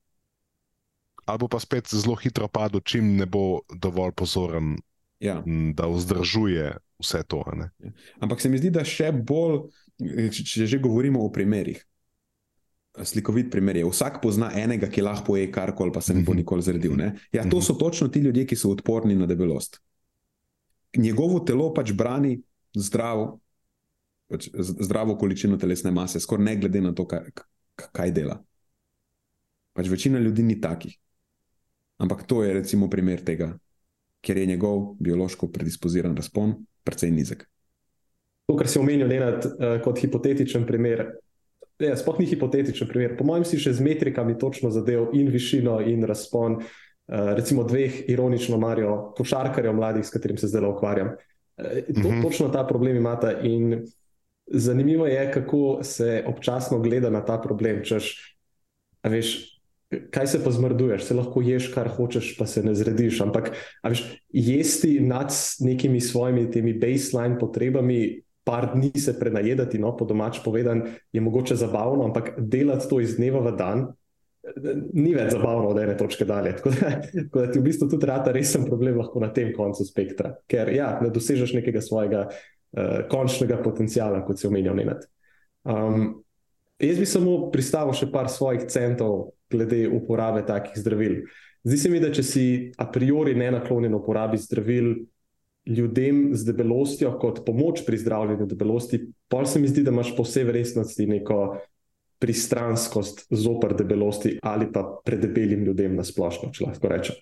Ali pa spet zelo hitro padel, čim ne bo dovolj pozoren, ja. da vzdržuje vse to. Ja. Ampak se mi zdi, da še bolj, če že govorimo o primerih slikovit primer je. Vsak pozna enega, ki lahko poje karkoli, pa se ne bo mhm. nikoli zredil. Ne? Ja, to mhm. so točno ti ljudje, ki so odporni na debelost. Njegovo telo pač brani zdravo, pač zdravo količino telesne mase, skoraj ne glede na to, kaj, kaj dela. Pač večina ljudi ni takih. Ampak to je recimo primer tega, ker je njegov biološko predispoziran razpon precej nizek. To, kar si omenil, je uh, kot hipotetičen primer, Ja, sploh ni hipotetičen primer. Po mojem, si še z metrikami točno zadev in višino in razpon. Uh, recimo dveh, ironično, marijo košarkarjev mladih, s katerim se zdaj ukvarjam. Uh, to, mm -hmm. Točno ta problem imata. In zanimivo je, kako se občasno gleda na ta problem. Češ, veš, kaj se pa zmrduješ, se lahko ješ, kar hočeš, pa se ne zrediš. Ampak veš, jesti nad nekimi svojimi temi baseline potrebami par dni se prenajedati, no, po domač povedan, je mogoče zabavno, ampak delati to iz dneva v dan. Ni več zabavno od ene točke dalje. Tako da, tako da ti v bistvu tudi rata resen problem lahko na tem koncu spektra, ker ja, ne dosežeš nekega svojega uh, končnega potencijala, kot si omenjal. Um, jaz bi samo pristavil še par svojih centov glede uporabe takih zdravil. Zdi se mi, da če si a priori ne naklonjen uporabi zdravil ljudem z debelostjo kot pomoč pri zdravljenju debelosti, pa se mi zdi, da imaš po vsej verjetnosti neko pristranskost zoper debelosti ali pa predebelim ljudem na splošno, če lahko rečem.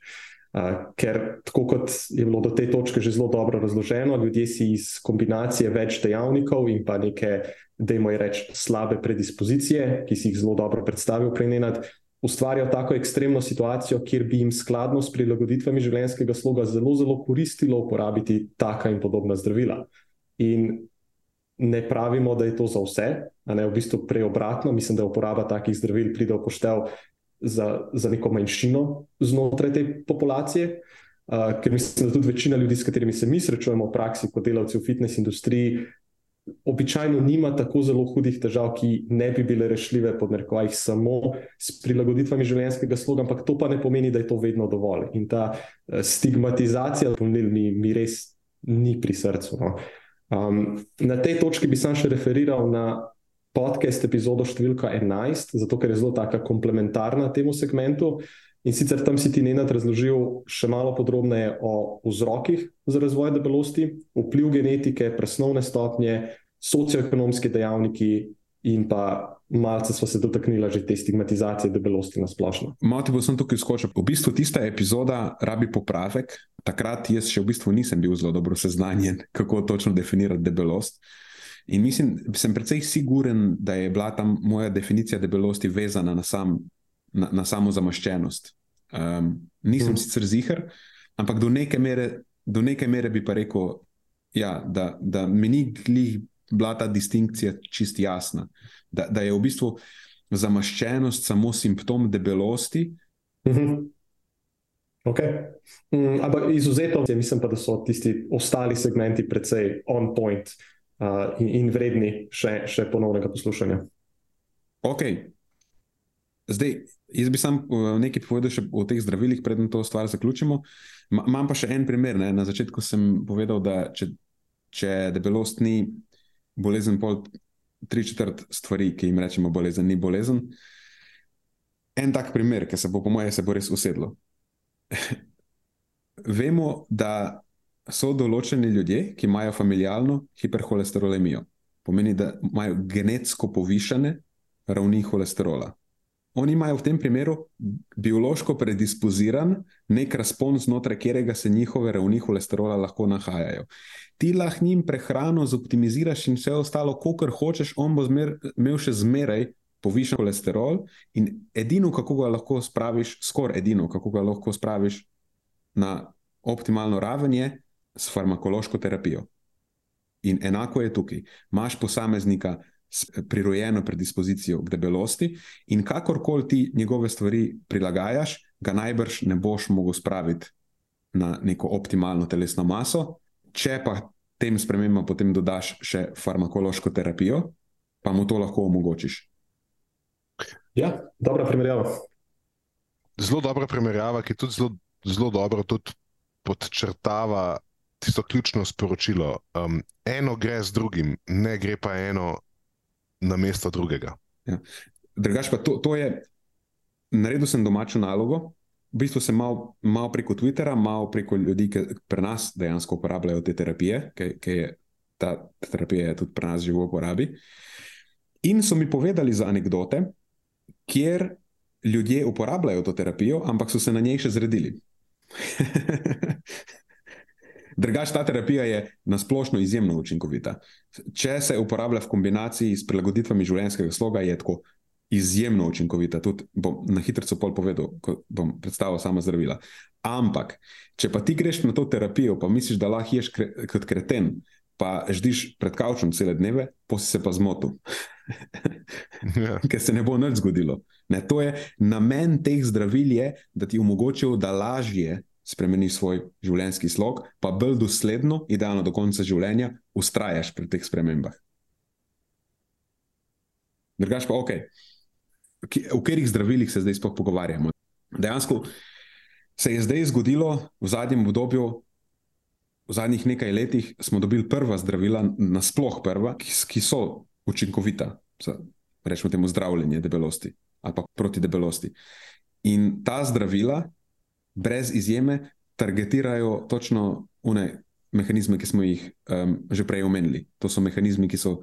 Uh, ker, tako kot je bilo do te točke že zelo dobro razloženo, ljudje si iz kombinacije več dejavnikov in pa neke, da jim reč, slabe predispozicije, ki si jih zelo dobro predstavil, prenenad, ustvarjajo tako ekstremno situacijo, kjer bi jim skladno s prilagoditvami življenjskega sloga zelo, zelo koristilo uporabiti taka in podobna zdravila. In ne pravimo, da je to za vse, a ne v bistvu preobratno, mislim, da uporaba takih zdravil pride v poštev za, za neko manjšino znotraj te populacije. Uh, ker mislim, da tudi večina ljudi, s katerimi se mi srečujemo v praksi, kot delavci v fitness industriji, običajno nima tako zelo hudih težav, ki ne bi bile rešljive pod narekovajih samo s prilagoditvami življenjskega sloga, ampak to pa ne pomeni, da je to vedno dovolj. In ta uh, stigmatizacija pomnil mi, mi res ni pri srcu. No. Um, na tej točki bi sam še referiral na podcast epizodo številka 11, zato ker je zelo taka komplementarna temu segmentu. In sicer tam si ti Nenad razložil še malo podrobneje o vzrokih za razvoj debelosti, vpliv genetike, presnovne stopnje, socioekonomske dejavniki in pa malce smo se dotaknili že te stigmatizacije debelosti na splošno. Malo ti bo sem tukaj skočil. V bistvu tista epizoda rabi popravek. Takrat jaz še v bistvu nisem bil zelo dobro seznanjen, kako točno definirati debelost. In mislim, sem precej siguren, da je bila tam moja definicija debelosti vezana na, sam, na, na samo zamaščenost. Um, nisem mm. sicer zihar, ampak do neke, mere, do neke mere bi pa rekel, ja, da, da mi ni bila ta distinkcija čist jasna. Da, da je v bistvu zamaščenost samo simptom debelosti. Mm -hmm. Okay. Mm, ampak izuzetno, mislim pa, da so tisti ostali segmenti precej on point. Uh, in, in vredni še, še ponovnega poslušanja. Ok. Zdaj, jaz bi sam nekaj povedal še o teh zdravilih, predem to stvar zaključimo. Imam pa še en primer. Ne? Na začetku sem povedal, da če, če debelost ni bolezen, pol tri četrt stvari, ki jim rečemo bolezen, ni bolezen. En tak primer, ki se bo, po mojem, se bo res usedlo. <laughs> Vemo, da so določeni ljudje, ki imajo familijalno hiperholesterolemijo. Pomeni, da imajo genetsko povišene ravni holesterola. Oni imajo v tem primeru biološko predispoziran nek razpon, znotraj katerega se njihove ravni holesterola lahko nahajajo. Ti lahko njim prehrano zoptimiziraš in vse ostalo, kar hočeš, on bo zmer, imel še zmeraj povišen holesterol. In edino, kako ga lahko spraviš, skoraj edino, kako ga lahko spraviš na optimalno raven, je, s farmakološko terapijo. In enako je tukaj. Imáš posameznika prirojeno predispozicijo k debelosti, in kakorkoli ti njegove stvari prilagajaš, ga najbrž ne boš mogel spraviti na neko optimalno telesno maso. Če pa tem spremembam potem dodaš še farmakološko terapijo, pa mu to lahko omogočiš. Ja, dobra primerjava. Zelo dobra primerjava, ki tudi zelo, zelo dobro tudi podčrtava tisto ključno sporočilo. Um, eno gre z drugim, ne gre pa eno na mesto drugega. Ja. Drugač pa to, to je, naredil sem domačo nalogo. V bistvu sem mal, mal preko Twittera, mal preko ljudi, ki pri nas dejansko uporabljajo te terapije, ki je ta terapija je tudi pri nas že v uporabi. In so mi povedali za anekdote, kjer ljudje uporabljajo to terapijo, ampak so se na njej še zredili. <laughs> Drugač, ta terapija je na splošno izjemno učinkovita. Če se uporablja v kombinaciji s prilagoditvami življenjskega sloga, je tako izjemno učinkovita. Tudi bom na hitro pol povedal, ko bom predstavil sama zdravila. Ampak, če pa ti greš na to terapijo, pa misliš, da lahko ješ kre, kot kreten, pa ždiš pred kavčem cele dneve, pa si se pa zmotil. ja. <laughs> Ker se ne bo nič zgodilo. Ne, to je namen teh zdravil, je, da ti omogočijo, da lažje spremeni svoj življenjski slog, pa bolj dosledno, idealno do konca življenja, ustrajaš pri teh spremembah. Drugač pa, ok, v katerih zdravilih se zdaj sploh pogovarjamo? Dejansko se je zdaj zgodilo v zadnjem obdobju, v zadnjih nekaj letih, smo dobili prva zdravila, nasploh prva, ki, ki so učinkovita za, rečemo, temu zdravljenje debelosti ali pa proti debelosti. In ta zdravila brez izjeme targetirajo točno one mehanizme, ki smo jih um, že prej omenili. To so mehanizmi, ki so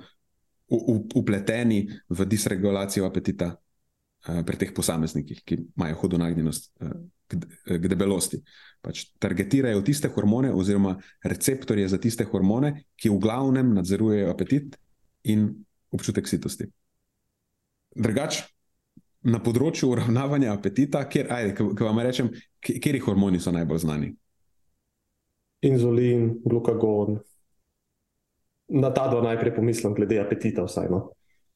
upleteni v disregulacijo apetita uh, pri teh posameznikih, ki imajo hudo nagnjenost uh, k, k debelosti. Pač targetirajo tiste hormone, oziroma receptorje za tiste hormone, ki v glavnem nadzorujejo apetit in občutek sitosti. Drugač, na področju uravnavanja apetita, kjer, ajde, kaj vam rečem, kateri hormoni so najbolj znani? Inzulin, glukagon. Na ta dva najprej pomislim, glede apetita, vsaj. No?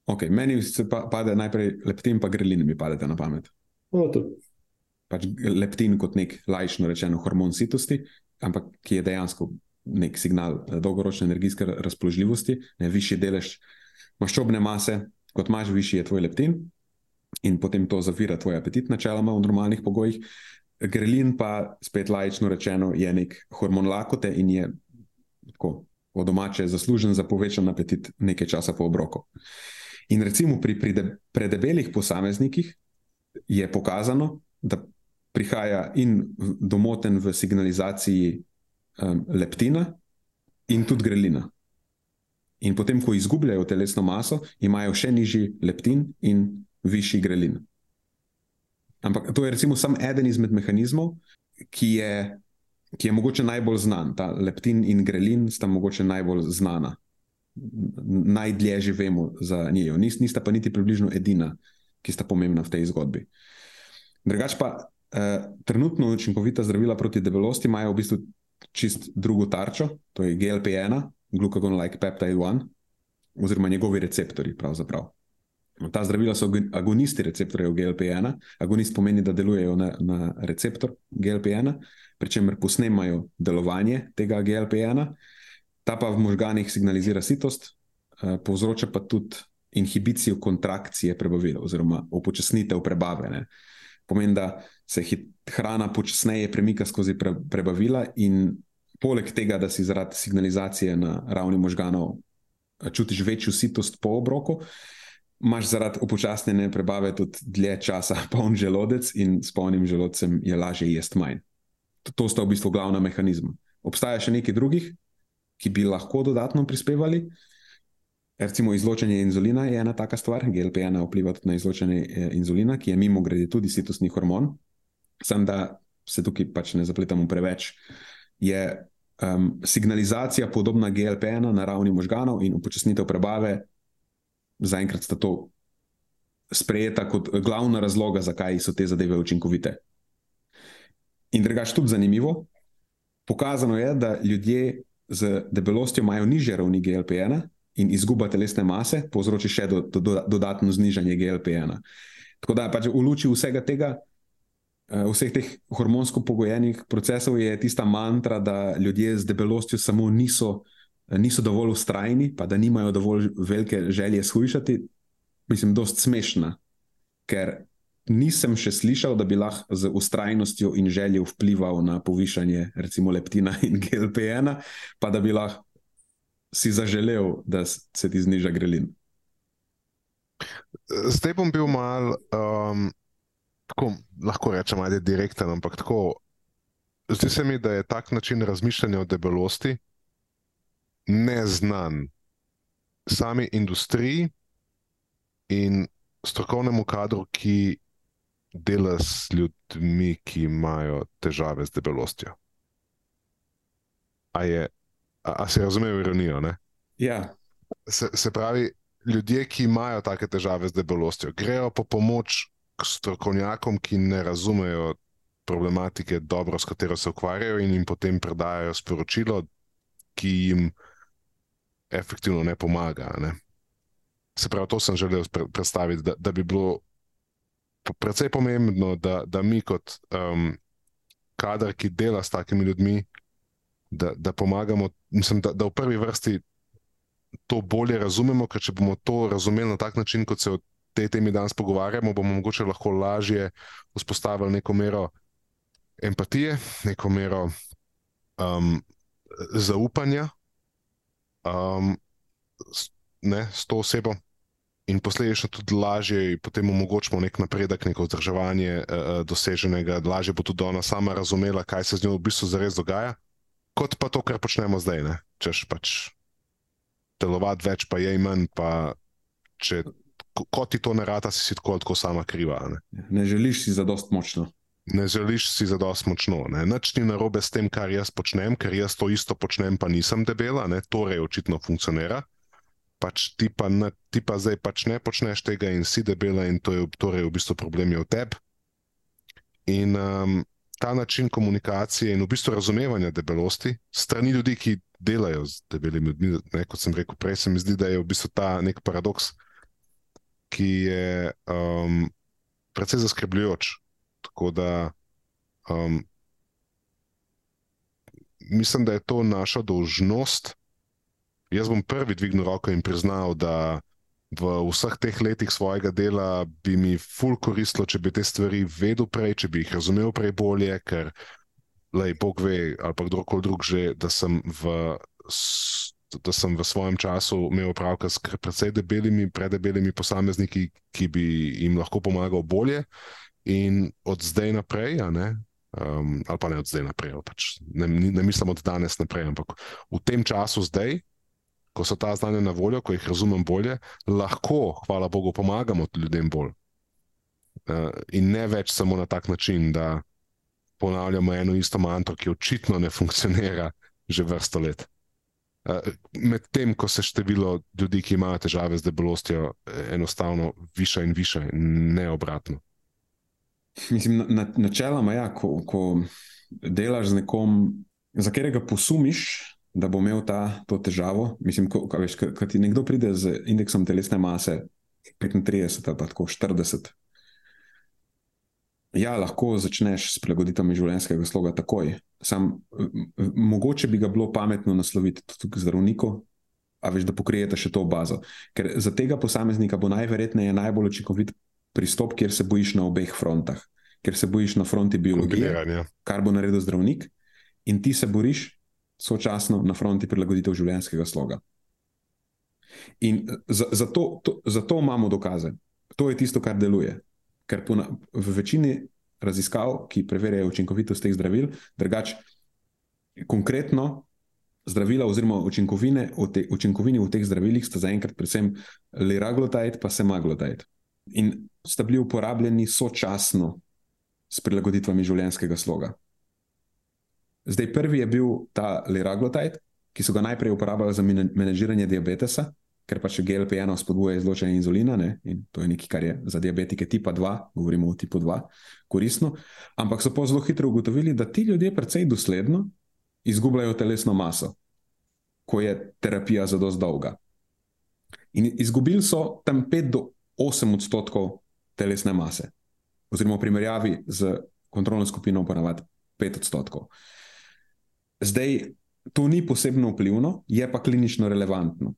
Okay, meni se pa, pade najprej leptin, pa grelin mi padete na pamet. No, pač leptin kot nek lajšno rečeno hormon sitosti, ampak ki je dejansko nek signal dolgoročne energijske razpoložljivosti, ne višji delež maščobne mase, kot imaš, višji je tvoj leptin in potem to zavira tvoj apetit, načeloma v normalnih pogojih. Grelin pa, spet lajično rečeno, je nek hormon lakote in je tako po domače zaslužen za povečan apetit nekaj časa po obroku. In recimo pri predebelih posameznikih je pokazano, da prihaja in domoten v signalizaciji um, leptina in tudi grelina. In potem, ko izgubljajo telesno maso, imajo še nižji leptin in višji grelin. Ampak to je recimo samo eden izmed mehanizmov, ki je, ki je mogoče najbolj znan. Ta leptin in grelin sta mogoče najbolj znana, najdlje že vemo za njo. Nis, nista pa niti približno edina, ki sta pomembna v tej zgodbi. Drugač pa eh, trenutno učinkovita zdravila proti debelosti imajo v bistvu čist drugo tarčo, to je GLP-1, glucagon-like peptide 1, oziroma njegovi receptori. Pravzaprav. Ta zdravila so agonisti receptorjev GLP-1. Agonist pomeni, da delujejo na, na receptor GLP-1, pri čemer posnemajo delovanje tega GLP-1, ta pa v možganjih signalizira sitost, eh, povzroča pa tudi inhibicijo kontrakcije prebavila oziroma upočasnitev prebave. Ne. Pomeni, da se hrana počasneje premika skozi pre, prebavila, in poleg tega, da si zaradi signalizacije na ravni možganov eh, čutiš večjo sitost po obroku imaš zaradi upočasnjene prebave tudi dlje časa <laughs> poln želodec in s polnim želodcem je lažje jesti manj. To, to sta v bistvu glavna mehanizma. Obstaja še nekaj drugih, ki bi lahko dodatno prispevali. Recimo izločanje inzulina je ena taka stvar, GLP-1 vpliva tudi na izločanje eh, inzulina, ki je mimo grede tudi sitostni hormon. Sam da se tukaj pač ne zapletamo preveč. Je um, signalizacija podobna GLP-1 na ravni možganov in upočasnitev prebave zaenkrat sta to sprejeta kot glavna razloga, zakaj so te zadeve učinkovite. In drugač, tudi zanimivo, pokazano je, da ljudje z debelostjo imajo nižje ravni GLP-1 in izguba telesne mase povzroči še do, do, do, dodatno znižanje GLP-1. Tako da pač v luči vsega tega, eh, vseh teh hormonsko pogojenih procesov, je tista mantra, da ljudje z debelostjo samo niso niso dovolj ustrajni, pa da nimajo dovolj velike želje shujšati, mislim, dost smešna. Ker nisem še slišal, da bi lahko z ustrajnostjo in željo vplival na povišanje, recimo, leptina in <laughs> GLP-1, pa da bi lahko si zaželel, da se ti zniža grelin. Zdaj bom bil mal, um, tako lahko rečem, ajde direkten, ampak tako. Zdi se mi, da je tak način razmišljanja o debelosti, neznan sami industriji in strokovnemu kadru, ki dela s ljudmi, ki imajo težave z debelostjo. A, je, a, a se razume ironijo? Ja. Se, se pravi, ljudje, ki imajo take težave z debelostjo, grejo po pomoč k strokovnjakom, ki ne razumejo problematike, dobro, s katero se ukvarjajo, in jim potem predajo sporočilo, ki jim efektivno ne pomaga. Ne? Se pravi, to sem želel predstaviti, da, da bi bilo predvsej pomembno, da, da mi, kot um, kader, ki dela s takimi ljudmi, da, da pomagamo, mislim, da, da v prvi vrsti to bolje razumemo, ker če bomo to razumeli na tak način, kot se o tej temi danes pogovarjamo, bomo mogoče lahko lažje vzpostavili neko mero empatije, neko mero um, zaupanja um, ne, s to osebo. in posledično tudi lažje potem omogočimo nek napredek, neko vzdrževanje uh, doseženega, lažje bo tudi ona sama razumela, kaj se z njo v bistvu zares dogaja, kot pa to, kar počnemo zdaj. Ne? Češ pač delovati več, pa je imen, pa če kot ti to ne rata, si, si tako, tako sama kriva. Ne? ne želiš si zadost močno. Ne želiš si zadost močno. Nič ni narobe s tem, kar jaz počnem, ker jaz to isto počnem, pa nisem debela, ne? torej očitno funkcionira pač ti pa, ne, ti pa zdaj pač ne počneš tega in si debela, in to je torej v bistvu problem v tebi. In um, ta način komunikacije in v bistvu razumevanja debelosti strani ljudi, ki delajo z debelimi ljudmi, ne, kot sem rekel prej, se mi zdi, da je v bistvu ta nek paradoks, ki je um, precej zaskrbljujoč. Tako da um, mislim, da je to naša dolžnost. Jaz bom prvi dvignil roko in priznal, da v vseh teh letih svojega dela bi mi ful koristilo, če bi te stvari vedel prej, če bi jih razumel prej bolje, ker, lej, Bog ve, ali pa kdorkoli drug že, da sem v. Da sem v svojem času imel opravka s precej debelimi, predebelimi posamezniki, ki bi jim lahko pomagal bolje, in od zdaj naprej, ne, um, ali pa ne od zdaj naprej, pač ne, ne mislim od danes naprej, ampak v tem času zdaj, ko so ta znanja na voljo, ko jih razumem bolje, lahko, hvala Bogu, pomagamo ljudem bolj. Uh, in ne več samo na tak način, da ponavljamo eno isto mantro, ki očitno ne funkcionira že vrsto let. Uh, Medtem, ko se število ljudi, ki imajo težave z debelostjo, enostavno viša in viša, ne obratno. <laughs> Mislim, na, načeloma, ja, ko, ko delaš z nekom, za katerega posumiš, da bo imel ta, to težavo. Mislim, ko, ko, veš, ko, ko ti nekdo pride z indeksom telesne mase 35 ali tako 40. Ja, lahko začneš s prilagoditvami življenjskega sloga takoj. Sam, mogoče bi ga bilo pametno nasloviti tudi k zdravniku, a veš, da pokrijete še to bazo. Ker za tega posameznika bo najverjetneje najbolj učinkovit pristop, kjer se bojiš na obeh frontah. Ker se bojiš na fronti biologije, kar bo naredil zdravnik, in ti se boriš sočasno na fronti prilagoditev življenjskega sloga. In zato, to, zato imamo dokaze. To je tisto, kar deluje. Ker na, v večini raziskav, ki preverjajo učinkovitost teh zdravil, drugače, konkretno zdravila oziroma učinkovine te, učinkovine v teh zdravilih sta zaenkrat predvsem liraglutide in semaglutide. In sta bili uporabljeni sočasno s prilagoditvami življenjskega sloga. Zdaj, prvi je bil ta liraglutide, ki so ga najprej uporabljali za menedžiranje diabetesa, ker pač GLP-1 spodbuja izločanje inzulina ne? in to je nekaj, kar je za diabetike tipa 2, govorimo o tipu 2, koristno. Ampak so pa zelo hitro ugotovili, da ti ljudje precej dosledno izgubljajo telesno maso, ko je terapija za dosti dolga. In izgubili so tam 5 do 8 odstotkov telesne mase, oziroma v primerjavi z kontrolno skupino, ponavadi 5 odstotkov. Zdaj, to ni posebno vplivno, je pa klinično relevantno.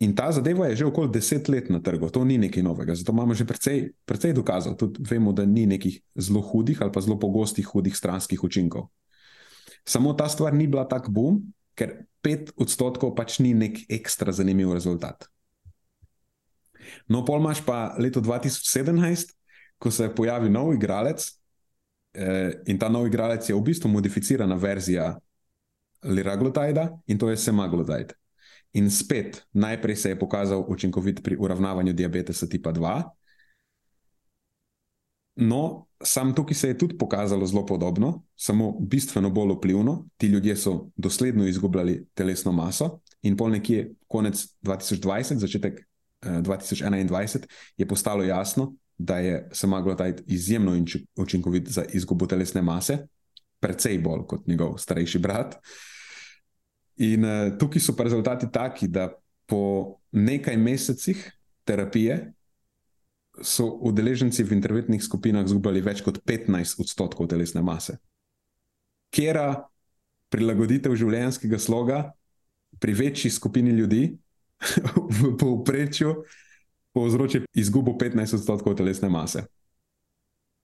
In ta zadeva je že okoli deset let na trgu, to ni nekaj novega. Zato imamo že precej, precej dokazov. Tudi vemo, da ni nekih zelo hudih ali pa zelo pogostih hudih stranskih učinkov. Samo ta stvar ni bila tako boom, ker pet odstotkov pač ni nek ekstra zanimiv rezultat. No, pol imaš pa leto 2017, ko se pojavi nov igralec, eh, in ta nov igralec je v bistvu modificirana verzija liraglutida in to je semaglutid. In spet, najprej se je pokazal učinkovit pri uravnavanju diabetesa tipa 2. No, sam tukaj se je tudi pokazalo zelo podobno, samo bistveno bolj vplivno. Ti ljudje so dosledno izgubljali telesno maso, in pol nekje konec 2020, začetek 2021, je postalo jasno, da je semaglutid izjemno učinkovit za izgubo telesne mase, precej bolj kot njegov starejši brat. In uh, tukaj so pa rezultati taki, da po nekaj mesecih terapije so udeleženci v interventnih skupinah izgubili več kot 15 odstotkov telesne mase. Kera prilagoditev življenjskega sloga pri večji skupini ljudi <laughs> v povprečju povzroči izgubo 15 odstotkov telesne mase.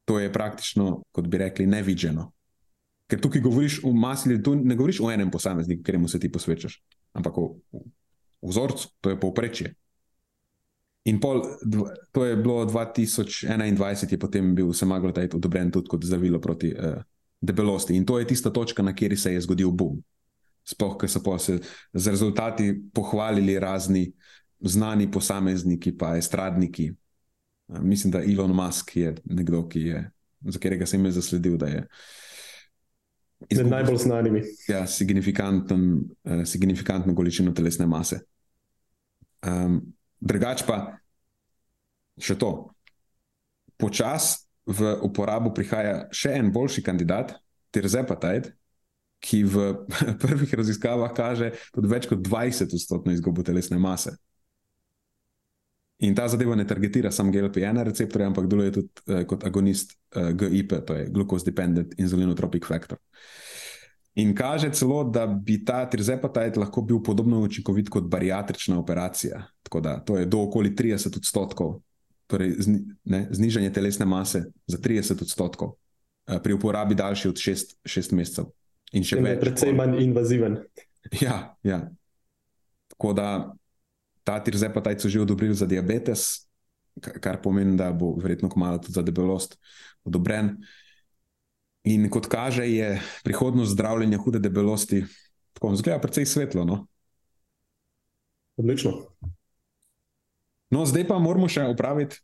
To je praktično, kot bi rekli, nevideno. Ker tukaj govoriš o masi ljudi, tu ne govoriš o enem posamezniku, ki mu se ti posvečaš, ampak o, o vzorcu, to je povprečje. In pol, to je bilo 2021, je potem bil semaglutid odobren tudi kot zdravilo proti uh, debelosti. In to je tista točka, na kateri se je zgodil boom. Sploh, ker so se z rezultati pohvalili razni znani posamezniki, pa estradniki. Mislim, da Elon Musk je nekdo, ki je, za katerega sem jaz zasledil, da je. Med izgubil- najbolj znanimi. ja, signifikanten, uh, signifikantno količino telesne mase. Um, drugač pa še to. Počasi v uporabo prihaja še en boljši kandidat, tirzepatide, ki v <laughs> prvih raziskavah kaže tudi več kot 20-odstotno izgubo telesne mase. In ta zadeva ne targetira samo GLP-1 receptorja, ampak deluje tudi uh, kot agonist uh, GIP, to je glucose dependent insulinotropic factor. In kaže celo, da bi ta trizepatid lahko bil podobno učinkovit kot bariatrična operacija. Tako da to je do okoli 30 odstotkov, torej zni, ne, znižanje telesne mase za 30 odstotkov eh, pri uporabi daljši od 6 mesecev. In še več. precej manj invaziven. <laughs> Ja, ja. Tako da ta tirzepatid so že odobrili za diabetes, ka- kar pomeni, da bo verjetno kmalo tudi za debelost odobren. In kot kaže, je prihodnost zdravljenja hude debelosti tako zgleda precej svetlo. No? Odlično. no, zdaj pa moramo še upraviti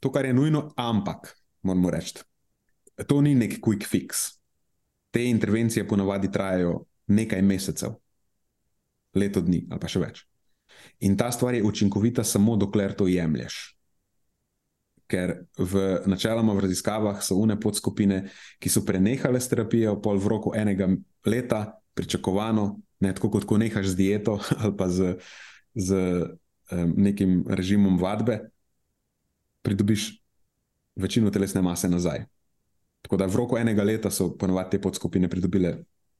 to, kar je nujno, ampak moramo reči, to ni nek quick fix. Te intervencije ponavadi trajajo nekaj mesecev, leto dni ali pa še več. In ta stvar je učinkovita samo dokler to jemlješ. Ker v načeloma v raziskavah so une podskupine, ki so prenehale s terapijo, pol v roku enega leta, pričakovano, ne tako kot ko nehaš z dieto <laughs> ali pa z, z um, nekim režimom vadbe, pridobiš večino telesne mase nazaj. Tako da v roku enega leta so ponovadi te podskupine pridobile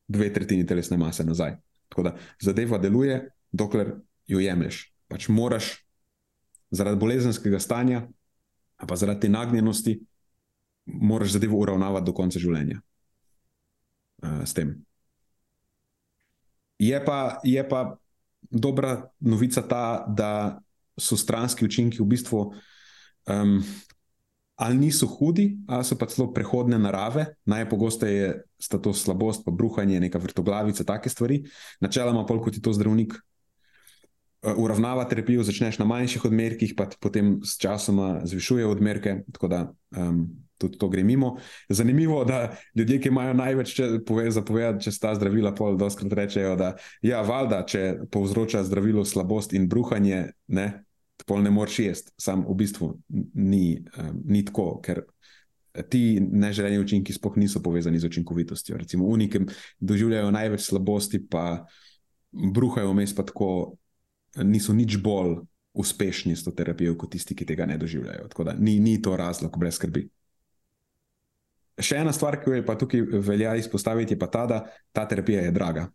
dve tretjini telesne mase nazaj. Tako da zadeva deluje, dokler jo jemliš. Pač moraš zaradi bolezenskega stanja, pa zaradi nagnjenosti, moraš zadevo uravnavati do konca življenja. Uh, s tem. Je pa, je pa dobra novica ta, da so stranski učinki v bistvu um, ali niso hudi, ali so pa celo prehodne narave. Najpogosteje sta to slabost, pa bruhanje, neka vrtoglavica, take stvari. Načeloma, pol kot ti to zdravnik uh, uravnava terapijo, začneš na manjših odmerkih, pa potem s časoma zvišuje odmerke, tako da um, tudi to gre mimo. Zanimivo, da ljudje, ki imajo največ če, pove, zapovedati čez ta zdravila, pol doskrat rečejo, da ja, valjda, če povzroča zdravilo slabost in bruhanje, ne, pol ne moreš jesti. Sam v bistvu ni, um, ni tako, ker ti neželeni učinki sploh niso povezani z učinkovitostjo. Recimo, unikem doživljajo največ slabosti, pa bruhajo vmes, pa tako niso nič bolj uspešni s to terapijo, kot tisti, ki tega ne doživljajo. Tako da ni, ni to razlog, brez skrbi. Še ena stvar, ki jo je pa tukaj velja izpostaviti, je pa ta, da ta terapija je draga.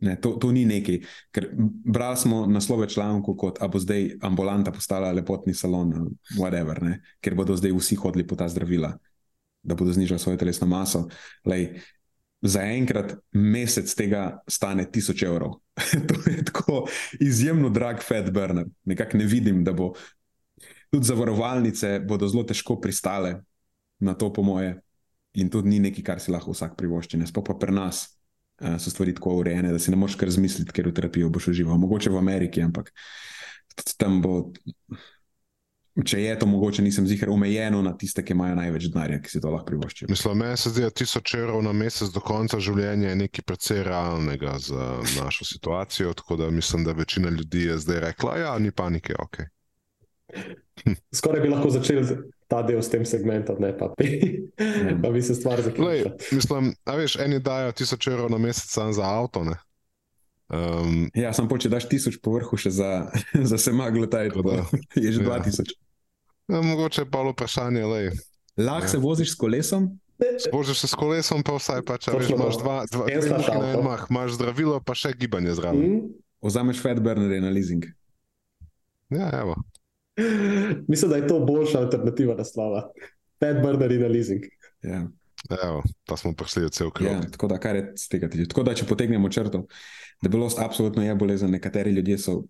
Ne, to, to ni nekaj, ker brali smo naslove člankov, kot a bo zdaj ambulanta postala lepotni salon, whatever, ne, ker bodo zdaj vsi hodili po ta zdravila, da bodo znižali svojo telesno maso. Lej, za enkrat mesec tega stane 1000 evrov. <laughs> to je tako izjemno drag fat burner. Nekako ne vidim, da bo. Tudi zavarovalnice bodo zelo težko pristale na to, po moje, in tudi ni nekaj, kar si lahko vsak privošči. Sploh pa pri nas so stvari tako urejene, da si ne moreš kar zmisliti, ker v terapijo boš užival. Mogoče v Ameriki, ampak tam bo. Če je to mogoče, nisem zihar omejeno na tiste, ki imajo največ denarja, ki si to lahko privoščijo. Mislim, meni se zdi, da tisoč evrov na mesec do konca življenja je nekaj precej realnega za našo situacijo. Tako da mislim, da večina ljudi je zdaj rekla, da ja, ni panike, ok. Skoraj bi lahko začeli ta del s tem segmentom, ne pa, pa bi se stvar Lej, zaključila. mislim, a veš, eni dajo tisoč evrov na mesec samo za avto. Ne? Um, Ja, sem pa če daš tisoč po vrhu še za, <laughs> za semaglutaj, Tako da, <laughs> je že ja. dva tisoč. ja, mogoče je pa vprašanje, lej. Lahko Ja. se voziš s kolesom, Božiš se s kolesom, pa vsaj pa če veš, imaš dva, dva, slaš muhi na avto. en mah, imaš zdravilo, pa še gibanje zraven. Mm. vzameš fat burnerje na leasing. Ja, evo. <laughs> Mislim, da je to boljša alternativa naslova. Pet burneri na leasing. Ja. Evo, pa smo prišli v cel krog. Ja, tako da, kar je z tega tiče. Tako da, če potegnemo črto, debelost absolutno je bolezen. Nekateri ljudje so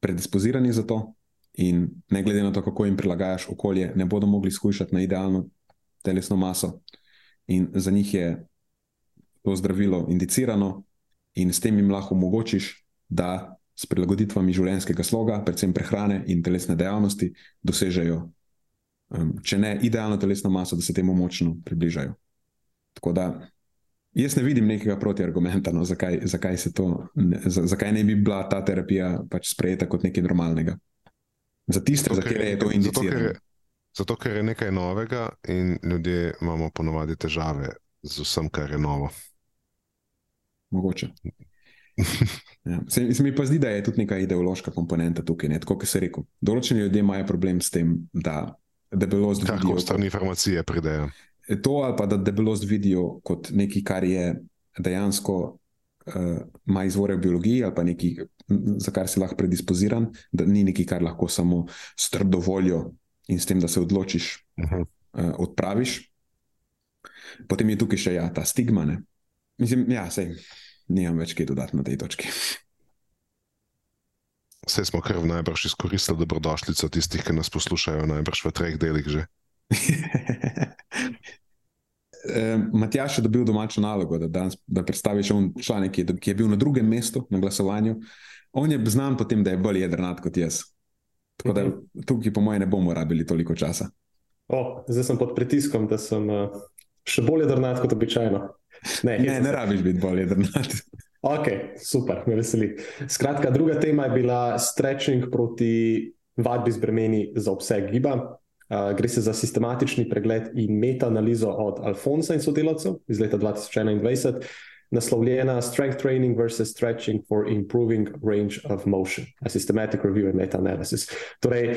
predispozirani za to, in ne glede na to, kako jim prilagajaš okolje, ne bodo mogli skušati na idealno telesno maso. In za njih je to zdravilo indicirano, in s tem jim lahko omogočiš, da s prilagoditvami življenjskega sloga, predvsem prehrane in telesne dejavnosti, dosežejo, um, če ne idealno telesno maso, da se temu močno približajo. Tako da jaz ne vidim nekega protiargumenta, no, zakaj, zakaj, to, ne, zakaj ne bi bila ta terapija pač sprejeta kot nekaj normalnega. Za tiste, zato, za katere je to indicirano. Zato, ker je nekaj novega in ljudje imamo ponovadi težave z vsem, kar je novo. Mogoče. <laughs> ja. se, se mi pa zdi, da je tudi neka ideološka komponenta tukaj. Ne? Tako kot se reče, določeni ljudje imajo problem s tem, da debelost vidijo. Kako strani informacije pridejo. To ali pa da debelost vidijo kot nekaj, kar je dejansko uh, ima izvore v biologiji ali pa nekaj, za kar si lahko predispoziran, da ni nekaj, kar lahko samo s trdo voljo in s tem, da se odločiš, uh -huh. uh, odpraviš. Potem je tukaj še ja, ta stigma. Ne? Mislim, ja, sej, nimam več kaj dodati na tej točki. Vse smo kar najbrž izkoristili dobrodošlico tistih, ki nas poslušajo, najbrž v treh delih že. <laughs> Matjaš je dobil domačo nalogo, da, danes, da predstaviš članek, ki, ki je bil na drugem mestu na glasovanju. On je znan po tem, da je bolj jedrnat kot jaz. Tako da mhm. tukaj, po mojem, ne bomo rabili toliko časa. O, zdaj sem pod pritiskom, da sem uh, še bolj jedrnat kot običajno. Ne, ne, ne rabiš biti bolj jedrnat. Ok, super, me veseli. Skratka, druga tema je bila stretching proti vadbi z bremeni za obseg giba. Uh, gre se za sistematični pregled in meta-analizo od Alfonsa in sodelavcev iz leta 2021, naslovljena Strength Training versus Stretching for Improving Range of Motion, a Systematic Review and Meta-Analysis. Torej,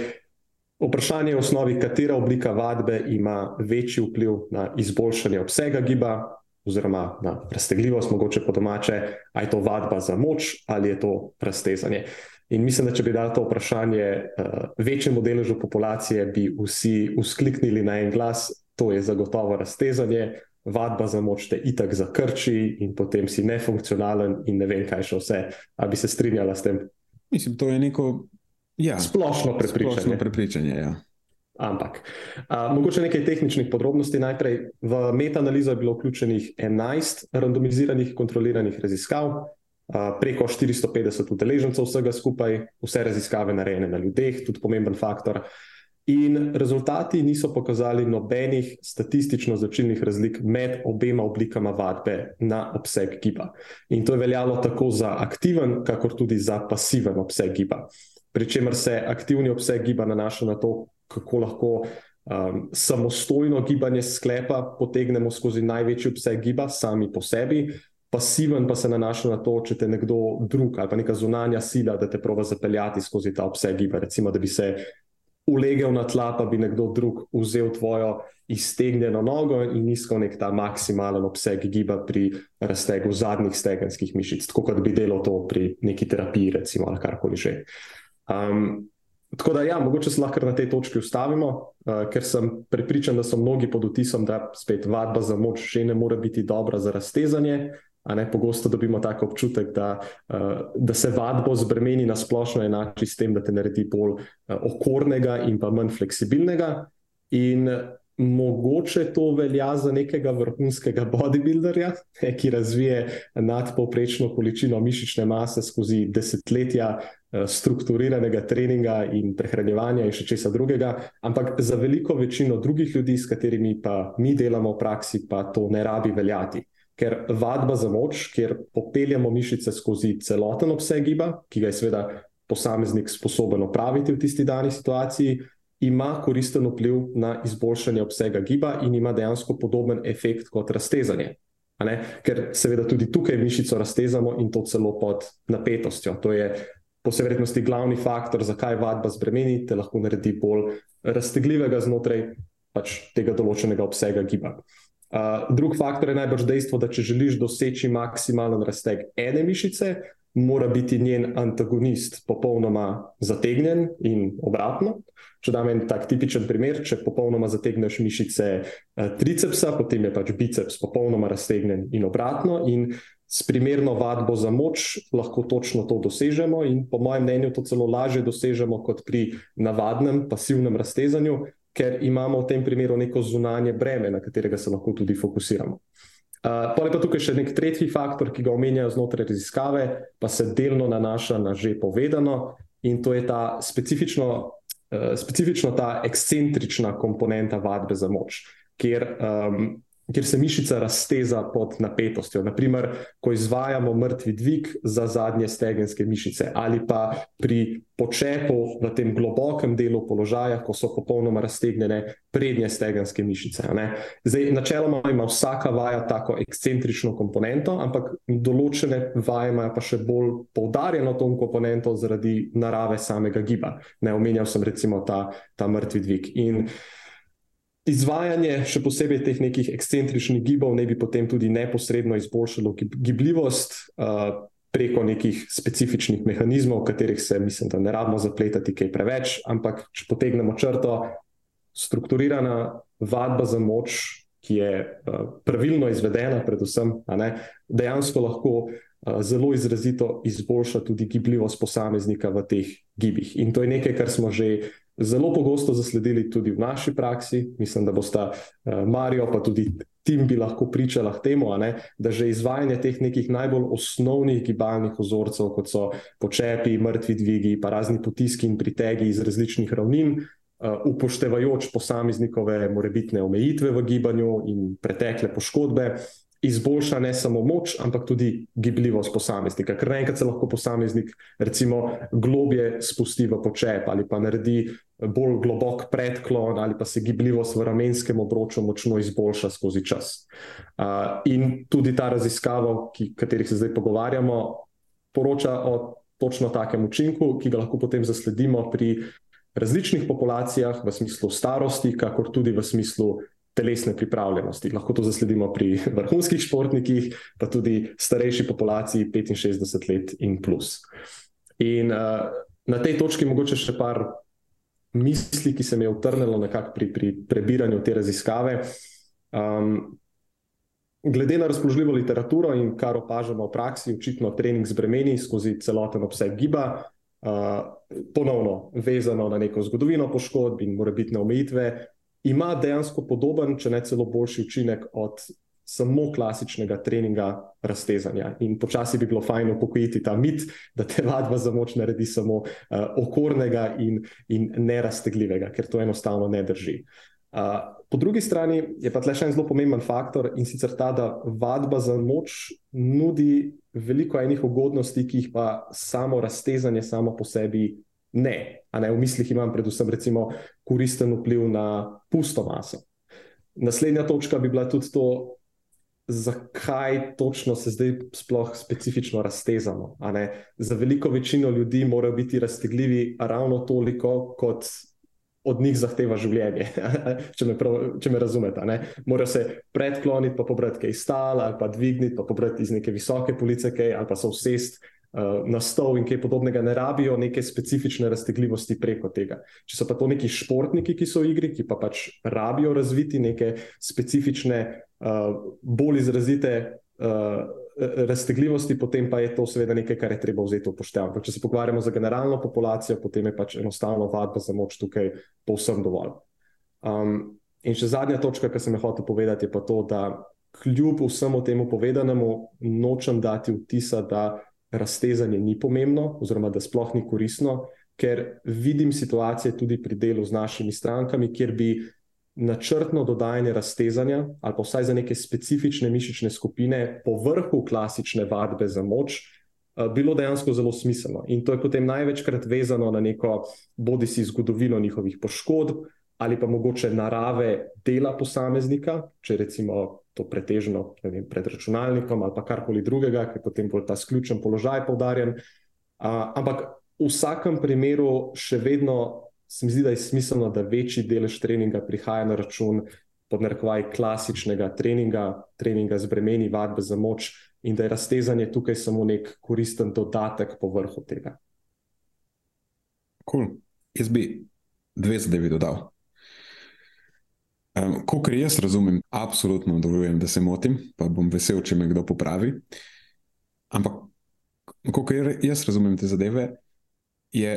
vprašanje je v osnovi, katera oblika vadbe ima večji vpliv na izboljšanje obsega giba, oziroma na raztegljivost, mogoče po domače, ali je to vadba za moč ali je to raztezanje. In mislim, da če bi dal to vprašanje uh, večjemu deležu populacije, bi vsi uskliknili na en glas, to je zagotovo raztezanje, vadba za moč te itak zakrči in potem si nefunkcionalen in ne vem, kaj še vse. Ali bi se strinjala s tem? Mislim, to je neko ja, splošno prepričanje. Splošno prepričanje ja. Ampak, a, mogoče nekaj tehničnih podrobnosti. Najprej v meta-analizo je bilo vključenih 11 randomiziranih, kontroliranih raziskav, preko 450 udeležencev vsega skupaj, vse raziskave narejene na ljudeh, tudi pomemben faktor. In rezultati niso pokazali nobenih statistično značilnih razlik med obema oblikama vadbe na obseg giba. In to je veljalo tako za aktiven, kakor tudi za pasiven obseg giba. Pričemer se aktivni obseg giba nanaša na to, kako lahko um, samostojno gibanje sklepa potegnemo skozi največji obseg giba, sami po sebi, pasiven pa se nanaša na to, če te nekdo drug ali pa neka zunanja sila, da te prova zapeljati skozi ta obseg giba. Recimo, da bi se ulegel na tla, pa bi nekdo drug vzel tvojo iztegnjeno nogo in iskal nek ta maksimalen obseg giba pri raztegu zadnjih stegenskih mišic, tako kot bi delal to pri neki terapiji, recimo, ali karkoli že. Um, Tako da, ja, mogoče se lahko na tej točki ustavimo, uh, ker sem prepričan, da so mnogi pod vtisom, da spet vadba za moč še ne more biti dobra za raztezanje, Ne, pogosto dobimo tako občutek, da, uh, da se vadbo z bremeni na splošno enači s tem, da te naredi bolj uh, okornega in pa manj fleksibilnega. In mogoče to velja za nekega vrhunskega bodybuilderja, ki razvije nadpovprečno količino mišične mase skozi desetletja uh, strukturiranega treninga in prehranjevanja in še česa drugega. Ampak za veliko večino drugih ljudi, s katerimi pa mi delamo v praksi, pa to ne rabi veljati ker vadba za moč, kjer popeljamo mišice skozi celoten obseg giba, ki ga je seveda posameznik sposoben opraviti v tisti dani situaciji, ima koristen vpliv na izboljšanje obsega giba in ima dejansko podoben efekt kot raztezanje. Ker seveda tudi tukaj mišico raztezamo in to celo pod napetostjo. To je po vsej verjetnosti glavni faktor, zakaj vadba zbremeni, te lahko naredi bolj raztegljivega znotraj pač tega določenega obsega giba. Uh, drug faktor je najbrž dejstvo, da če želiš doseči maksimalen razteg ene mišice, mora biti njen antagonist popolnoma zategnjen in obratno. Če dam en tak tipičen primer, če popolnoma zategneš mišice uh, tricepsa, potem je pač biceps popolnoma raztegnjen in obratno. In s primerno vadbo za moč lahko točno to dosežemo, in po mojem mnenju to celo lažje dosežemo kot pri navadnem pasivnem raztezanju, ker imamo v tem primeru neko zunanje breme, na katerega se lahko tudi fokusiramo. Uh, pa je pa tukaj še nek tretji faktor, ki ga omenjajo znotraj raziskave, pa se delno nanaša na že povedano, in to je ta specifično, uh, specifično ta ekscentrična komponenta vadbe za moč, kjer um, kjer se mišica razteza pod napetostjo. Naprimer, ko izvajamo mrtvi dvig za zadnje stegenske mišice, ali pa pri počepu v tem globokem delu položaja, ko so popolnoma raztegnjene prednje stegenske mišice. Zdaj, načeloma ima vsaka vaja tako ekscentrično komponento, ampak določene vaje imajo pa še bolj poudarjeno to komponento zaradi narave samega giba. Ne omenjal sem recimo ta, ta mrtvi dvig. In Izvajanje še posebej teh nekih ekscentričnih gibov ne bi potem tudi neposredno izboljšalo gibljivost uh, preko nekih specifičnih mehanizmov, katerih se, mislim, da ne rabimo zapletati kaj preveč, ampak če potegnemo črto, strukturirana vadba za moč, ki je uh, pravilno izvedena, predvsem, ne, dejansko lahko uh, zelo izrazito izboljša tudi gibljivost posameznika v teh gibih. In to je nekaj, kar smo že zelo pogosto zasledili tudi v naši praksi. Mislim, da bosta uh, Marijo, pa tudi tim, bi lahko pričala temu, ne, da že izvajanje teh nekih najbolj osnovnih gibalnih ozorcev, kot so počepi, mrtvi dvigi, pa razni potiski in pritegi iz različnih ravnin. Uh, upoštevajoč posameznikove morebitne omejitve v gibanju in pretekle poškodbe, uh, izboljša ne samo moč, ampak tudi gibljivost posameznika. Ker naenkrat se lahko posameznik, recimo, globje spusti v počep ali pa naredi bolj globok predklon, ali pa se gibljivost v ramenskem obroču močno izboljša skozi čas. Uh, in tudi ta raziskava, o kateri se zdaj pogovarjamo, poroča o točno takem učinku, ki ga lahko potem zasledimo pri različnih populacijah, v smislu starosti, kakor tudi v smislu telesne pripravljenosti. Lahko to zasledimo pri vrhunskih športnikih, pa tudi starejši populaciji 65 let in plus. In uh, na tej točki mogoče še par misli, ki se mi je utrnilo nekako pri, pri prebiranju te raziskave. Um, glede na razpoložljivo literaturo in kar opažamo v praksi, očitno trening z bremeni skozi celoten obseg giba, uh, ponovno vezano na neko zgodovino poškodb in morebitne omejitve, ima dejansko podoben, če ne celo boljši učinek od samo klasičnega treninga raztezanja. In počasi bi bilo fajn upokojiti ta mit, da te vadba za moč naredi samo uh, okornega in, in neraztegljivega, ker to enostavno ne drži. Uh, po drugi strani je pa tle še en zelo pomemben faktor in sicer ta, da vadba za moč nudi veliko enih ugodnosti, ki jih pa samo raztezanje samo po sebi ne. ne. V mislih imam predvsem recimo, koristen vpliv na pusto maso. Naslednja točka bi bila tudi to, zakaj točno se zdaj sploh specifično raztezamo. Za veliko večino ljudi morajo biti raztegljivi ravno toliko, kot od njih zahteva življenje. <laughs> če, me prav, če me razumete, morajo se predkloniti, pa pobrati kaj stal, ali pa dvigniti, pa pobrati iz neke visoke police, kaj, ali pa se usesti na stol in kaj podobnega, ne rabijo neke specifične raztegljivosti preko tega. Če so pa to neki športniki, ki so v igri, ki pa pač rabijo razviti neke specifične, uh, bolj izrazite. Uh, Raztegljivosti, potem pa je to seveda nekaj, kar je treba vzeti v poštev. Če se pogovarjamo za generalno populacijo, potem je pač enostavno vadba za moč tukaj povsem dovolj. Um, in še zadnja točka, ki sem jo hotel povedati, je pa to, da kljub vsemu temu povedanemu, nočem dati vtisa, da raztezanje ni pomembno, oziroma da sploh ni koristno, ker vidim situacije tudi pri delu z našimi strankami, kjer bi načrtno dodajanje raztezanja ali pa vsaj za neke specifične mišične skupine po vrhu klasične vadbe za moč. Eh, bilo dejansko zelo smiselno. In to je potem največkrat vezano na neko, bodi si zgodovino njihovih poškodb, ali pa mogoče narave dela posameznika, če recimo to pretežno vem, pred računalnikom ali karkoli drugega, ki je potem bolj ta sključen položaj poudarjen. Uh, ampak v vsakem primeru še vedno se mi zdi, da je smiselno, da večji delež treninga prihaja na račun podnarekovaj klasičnega treninga, treninga z bremeni, vadbe za moč in da je raztezanje tukaj samo nek koristen dodatek po vrhu tega. Cool. Jaz bi dve zadevi dodal. Um, Ko jaz razumem, absolutno dovoljujem, da se motim, pa bom vesel, če me kdo popravi. Ampak, kot jaz razumem te zadeve, je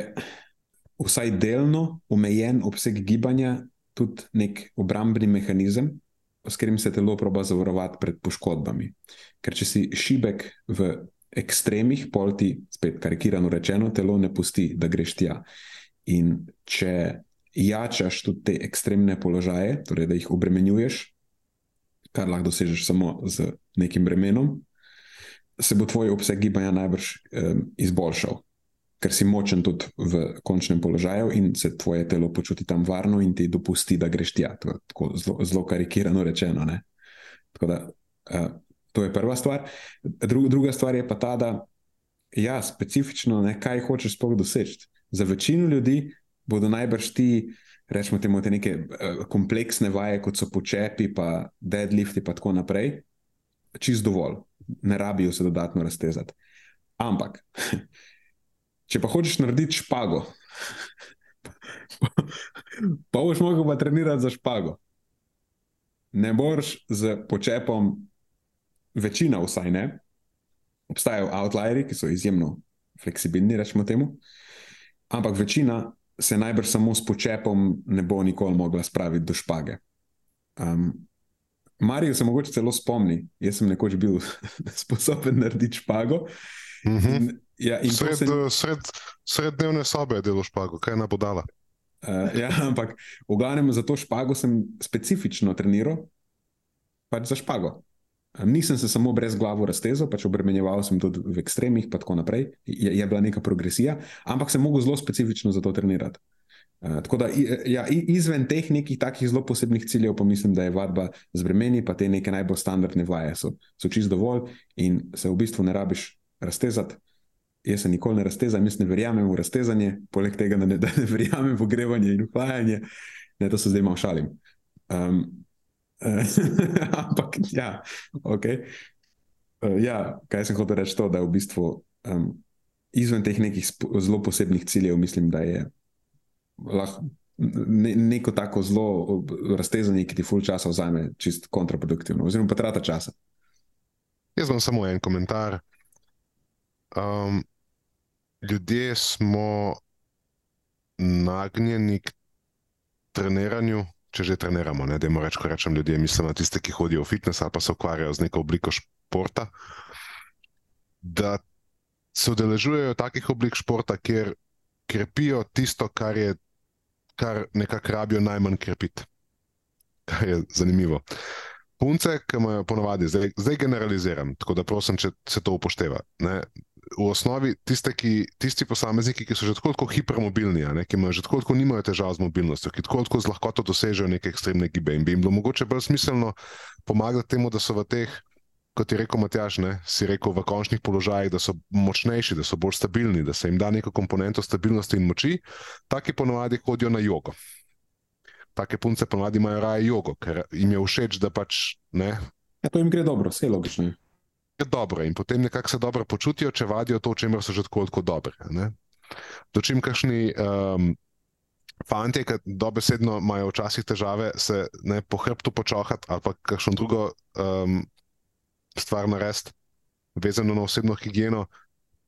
vsaj delno omejen obseg gibanja tudi nek obrambni mehanizem, s katerim se telo proba zavarovati pred poškodbami. Ker če si šibek v ekstremih, pol ti, spet karikirano rečeno, telo ne pusti, da greš tja. In če jačaš tudi te ekstremne položaje, torej da jih obremenjuješ, kar lahko dosežeš samo z nekim bremenom, se bo tvoj obseg gibanja najbrž um, izboljšal ker si močen tudi v končnem položaju in se tvoje telo počuti tam varno in ti dopusti, da greš tja. To je tako zelo, zelo karikirano rečeno. Da, uh, to je prva stvar. Dru, druga stvar je pa ta, da ja, specifično, ne, kaj hočeš sploh doseči. Za večino ljudi bodo najbrž ti, rečemo, temu, te neke uh, kompleksne vaje, kot so počepi, pa deadlifti, pa tako naprej, čist dovolj, ne rabijo se dodatno raztezati. Ampak. <laughs> Če pa hočeš narediti špago, <laughs> pa boš mogel pa trenirati za špago. Ne boš z počepom, večina vsaj ne. Obstajajo outlieri, ki so izjemno fleksibilni, rečemo temu, ampak večina se najbrž samo s počepom ne bo nikoli mogla spraviti do špage. Um, Marijo se mogoče celo spomni, jaz sem nekoč bil <laughs> sposoben narediti špago. Mm -hmm. Ja, sred, se... sred, sred dnevne sobe je delo špago, kaj je napodala. Uh, ja, <laughs> ampak v glavnem za to špago sem specifično treniral, pač za špago. Nisem se samo brez glave raztezal, pač obremenjeval sem tudi v ekstremih, in tako naprej. Je, je bila neka progresija, ampak sem mogel zelo specifično za to trenirati. Uh, tako da ja, izven teh nekih takih zelo posebnih ciljev, pa mislim, da je vadba z bremeni, pa te neke najbolj standardne vaje so, so čist dovolj in se v bistvu ne rabiš raztezati jaz se nikoli ne raztezam, jaz ne verjamem v raztezanje, poleg tega, da ne, da ne verjamem v grevanje in uhlajanje, ne, to se zdaj malo šalim. Um, <laughs> ampak, ja, ok. Uh, ja, kaj sem hotel reči, to, da je v bistvu um, izven teh nekih zelo posebnih ciljev, mislim, da je lahko ne, neko tako zelo raztezanje, ki ti ful časa vzame, čist kontraproduktivno, oziroma pa trata časa. Jaz imam samo en komentar. Um, ljudje smo nagnjeni k treniranju, če že treniramo. Da jim rečem, ko rečem ljudje, mislim na tiste, ki hodijo v fitness ali pa se ukvarjajo z neko obliko športa. Da se udeležujejo takih oblik športa, kjer krepijo tisto, kar je, kar nekako rabijo najmanj krepiti. Kar je zanimivo. Punce, ki imajo ponovadi, zdaj, zdaj generaliziram, tako da prosim, če se to upošteva. Ne? V osnovi tiste, ki, tisti posamezniki, ki so že tako, tako hipermobilni, ne, ki imajo že tako, tako nimajo težav z mobilnostjo, ki tako, tako z lahkoto dosežejo neke ekstremne gibe in bi jim bilo mogoče bolj smiselno pomagati temu, da so v teh, kot je rekel Matjaš, ne, si rekel, v končnih položajih, da so močnejši, da so bolj stabilni, da se jim da neko komponento stabilnosti in moči, taki ponovadi hodijo na jogo. Take punce ponovadi imajo raje jogo, ker jim je všeč, da pač ne. Ja, to jim gre dobro, vse logično dobro in potem nekako se dobro počutijo, če vadijo to, čemer so že tako, tako dobri. Dočim, kakšni um, fanti, ki dobesedno imajo včasih težave, se ne po hrbtu počohati ali pa kakšno drugo um, stvar narediti, vezano na osebno higieno,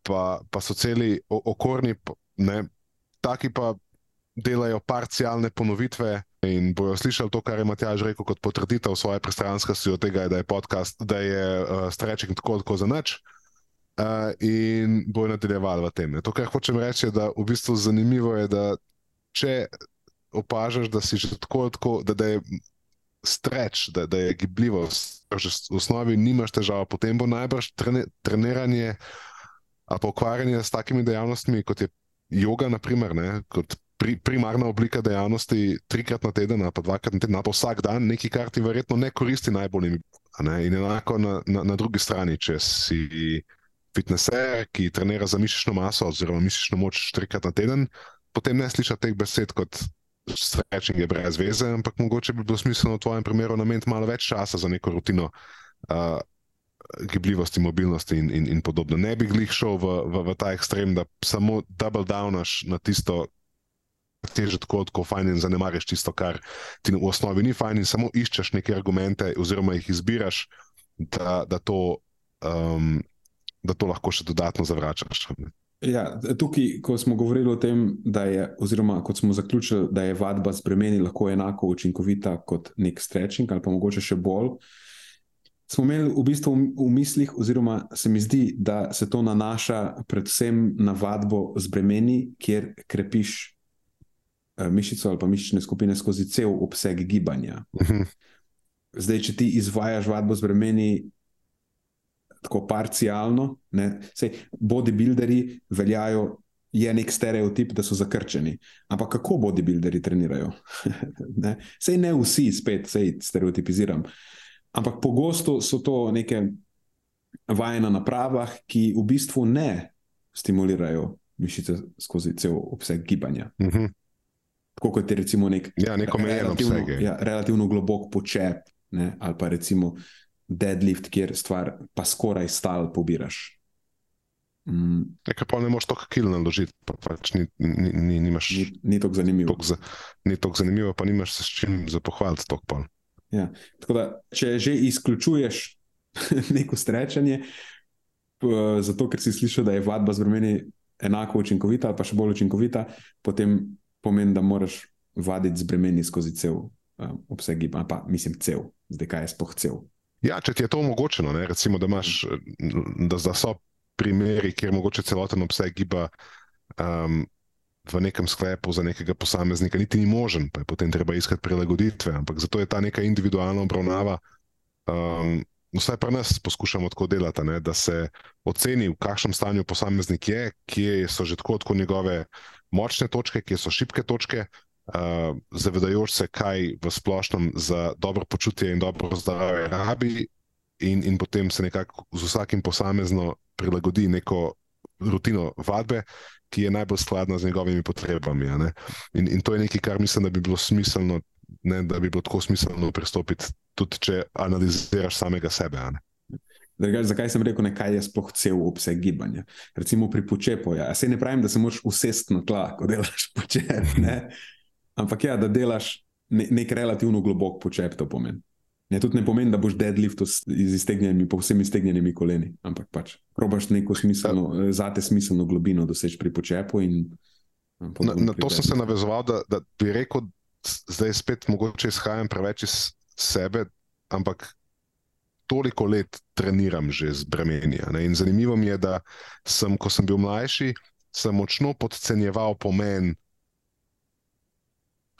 pa, pa so celi okorni, ne, taki pa delajo parcialne ponovitve. In bojo slišali to, kar je Matjaž rekel, kot potrditev svoje pristranskosti od tega, da je podcast, da je uh, streček tako, tako za nič. Uh, in bojo nadaljevali v tem. To, kar hočem reči, je, da v bistvu zanimivo je, da če opažaš, da si že tako, tako da, da je streč, da, da je gibljivost, že v osnovi nimaš težav, potem bo najbrž treni, treniranje ali pa ukvarjanje s takimi dejavnostmi, kot je yoga, naprimer, ne, kot pri, primarna oblika dejavnosti, trikrat na teden, pa dvakrat na teden, pa vsak dan, nekaj, kar ti verjetno ne koristi najbolj. Ne? In enako na, na, na drugi strani, če si fitnesser, ki trenira za mišično maso oziroma mišično moč trikrat na teden, potem ne slišiš teh besed kot srečen je brez veze, ampak mogoče bi bilo smiselno v tvojem primeru nameniti malo več časa za neko rutino. Uh, Gibljivosti, mobilnosti in, in, in podobno. Ne bi glih šel v, v, v ta ekstrem, da samo double downaš na tisto, ti že tako, tako fajn in zanemariš tisto, kar ti v osnovi ni fajn, in samo iščeš neke argumente, oziroma jih izbiraš, da, da to um, da to lahko še dodatno zavračaš. Ja, tukaj, ko smo govorili o tem, da je, oziroma kot smo zaključili, da je vadba z bremeni lahko enako učinkovita kot nek stretching, ali pa mogoče še bolj, smo imeli v bistvu v mislih, oziroma se mi zdi, da se to nanaša predvsem na vadbo z bremeni, kjer krepiš mišico ali pa mišične skupine skozi cel obseg gibanja. Uh mhm. -huh. Zdaj, če ti izvajaš vadbo z bremeni, tako parcialno. Sej, bodybuilderi veljajo, je nek stereotip, da so zakrčeni. Ampak kako bodybuilderi trenirajo? <laughs> ne? Sej ne vsi, spet, sej stereotipiziram. Ampak pogosto so to neke vaje na napravah, ki v bistvu ne stimulirajo mišice skozi cel obseg gibanja. Uh -huh. Tako kot je recimo nek ja, relativno, ja, relativno globok počep, ne? ali pa recimo deadlift, kjer stvar pa skoraj stal pobiraš. Mm. Nekaj pa ne moreš tako kil naložiti, pa pač ni, ni, ni, nimaš. Ni, ni tako zanimivo. Tok za, ni tako zanimivo, pa nimaš se s čim za pohvaliti tok pol. Ja. Tako da, če že izključuješ <laughs> neko strečanje, zato ker si slišal, da je vadba z vremeni enako učinkovita ali pa še bolj učinkovita, potem pomeni, da moraš vaditi z bremeni skozi cel um, obseg giba, pa mislim cel, zdaj kaj je spoh cel. Ja, če ti je to omogočeno, ne, recimo, da, imaš, da, da so primeri, kjer mogoče celoten obseg giba um, v nekem sklepu za nekega posameznika niti ni možen, pa je potem treba iskati prilagoditve. Ampak zato je ta neka individualna obravnava. Um, Vsaj pri nas poskušamo tako delati, ne, da se oceni, v kakšnem stanju posameznik je, kje so že tako, tako njegove močne točke, kje so šibke točke, uh, zavedajoč se, kaj v splošnem za dobro počutje in dobro zdravje rabi, in, in potem se nekako z vsakim posamezno prilagodi neko rutino vadbe, ki je najbolj skladna z njegovimi potrebami. In, in to je nekaj, kar mislim, da bi bilo smiselno. Ne, da bi bilo tako smiselno pristopiti, tudi če analiziraš samega sebe. Drugač, zakaj sem rekel, kaj je sploh cel obseg gibanja? Recimo pri počepu. Ja. Se ne pravim, da se moraš usesti na tla, ko delaš počep. Ampak ja, da delaš ne, nek relativno globok počep, to pomeni. Ne, tudi ne pomeni, da boš deadlift z iztegnjenimi, povsem iztegnjenimi koleni, ampak pač probaš neko smiselno, ja. zate smiselno globino doseči pri počepu. In, na, na to sem se navezoval, da, da bi rekel, zdaj spet mogoče izhajam preveč iz sebe, ampak toliko let treniram že z bremenja. In zanimivo mi je, da sem, ko sem bil mlajši, sem močno podcenjeval pomen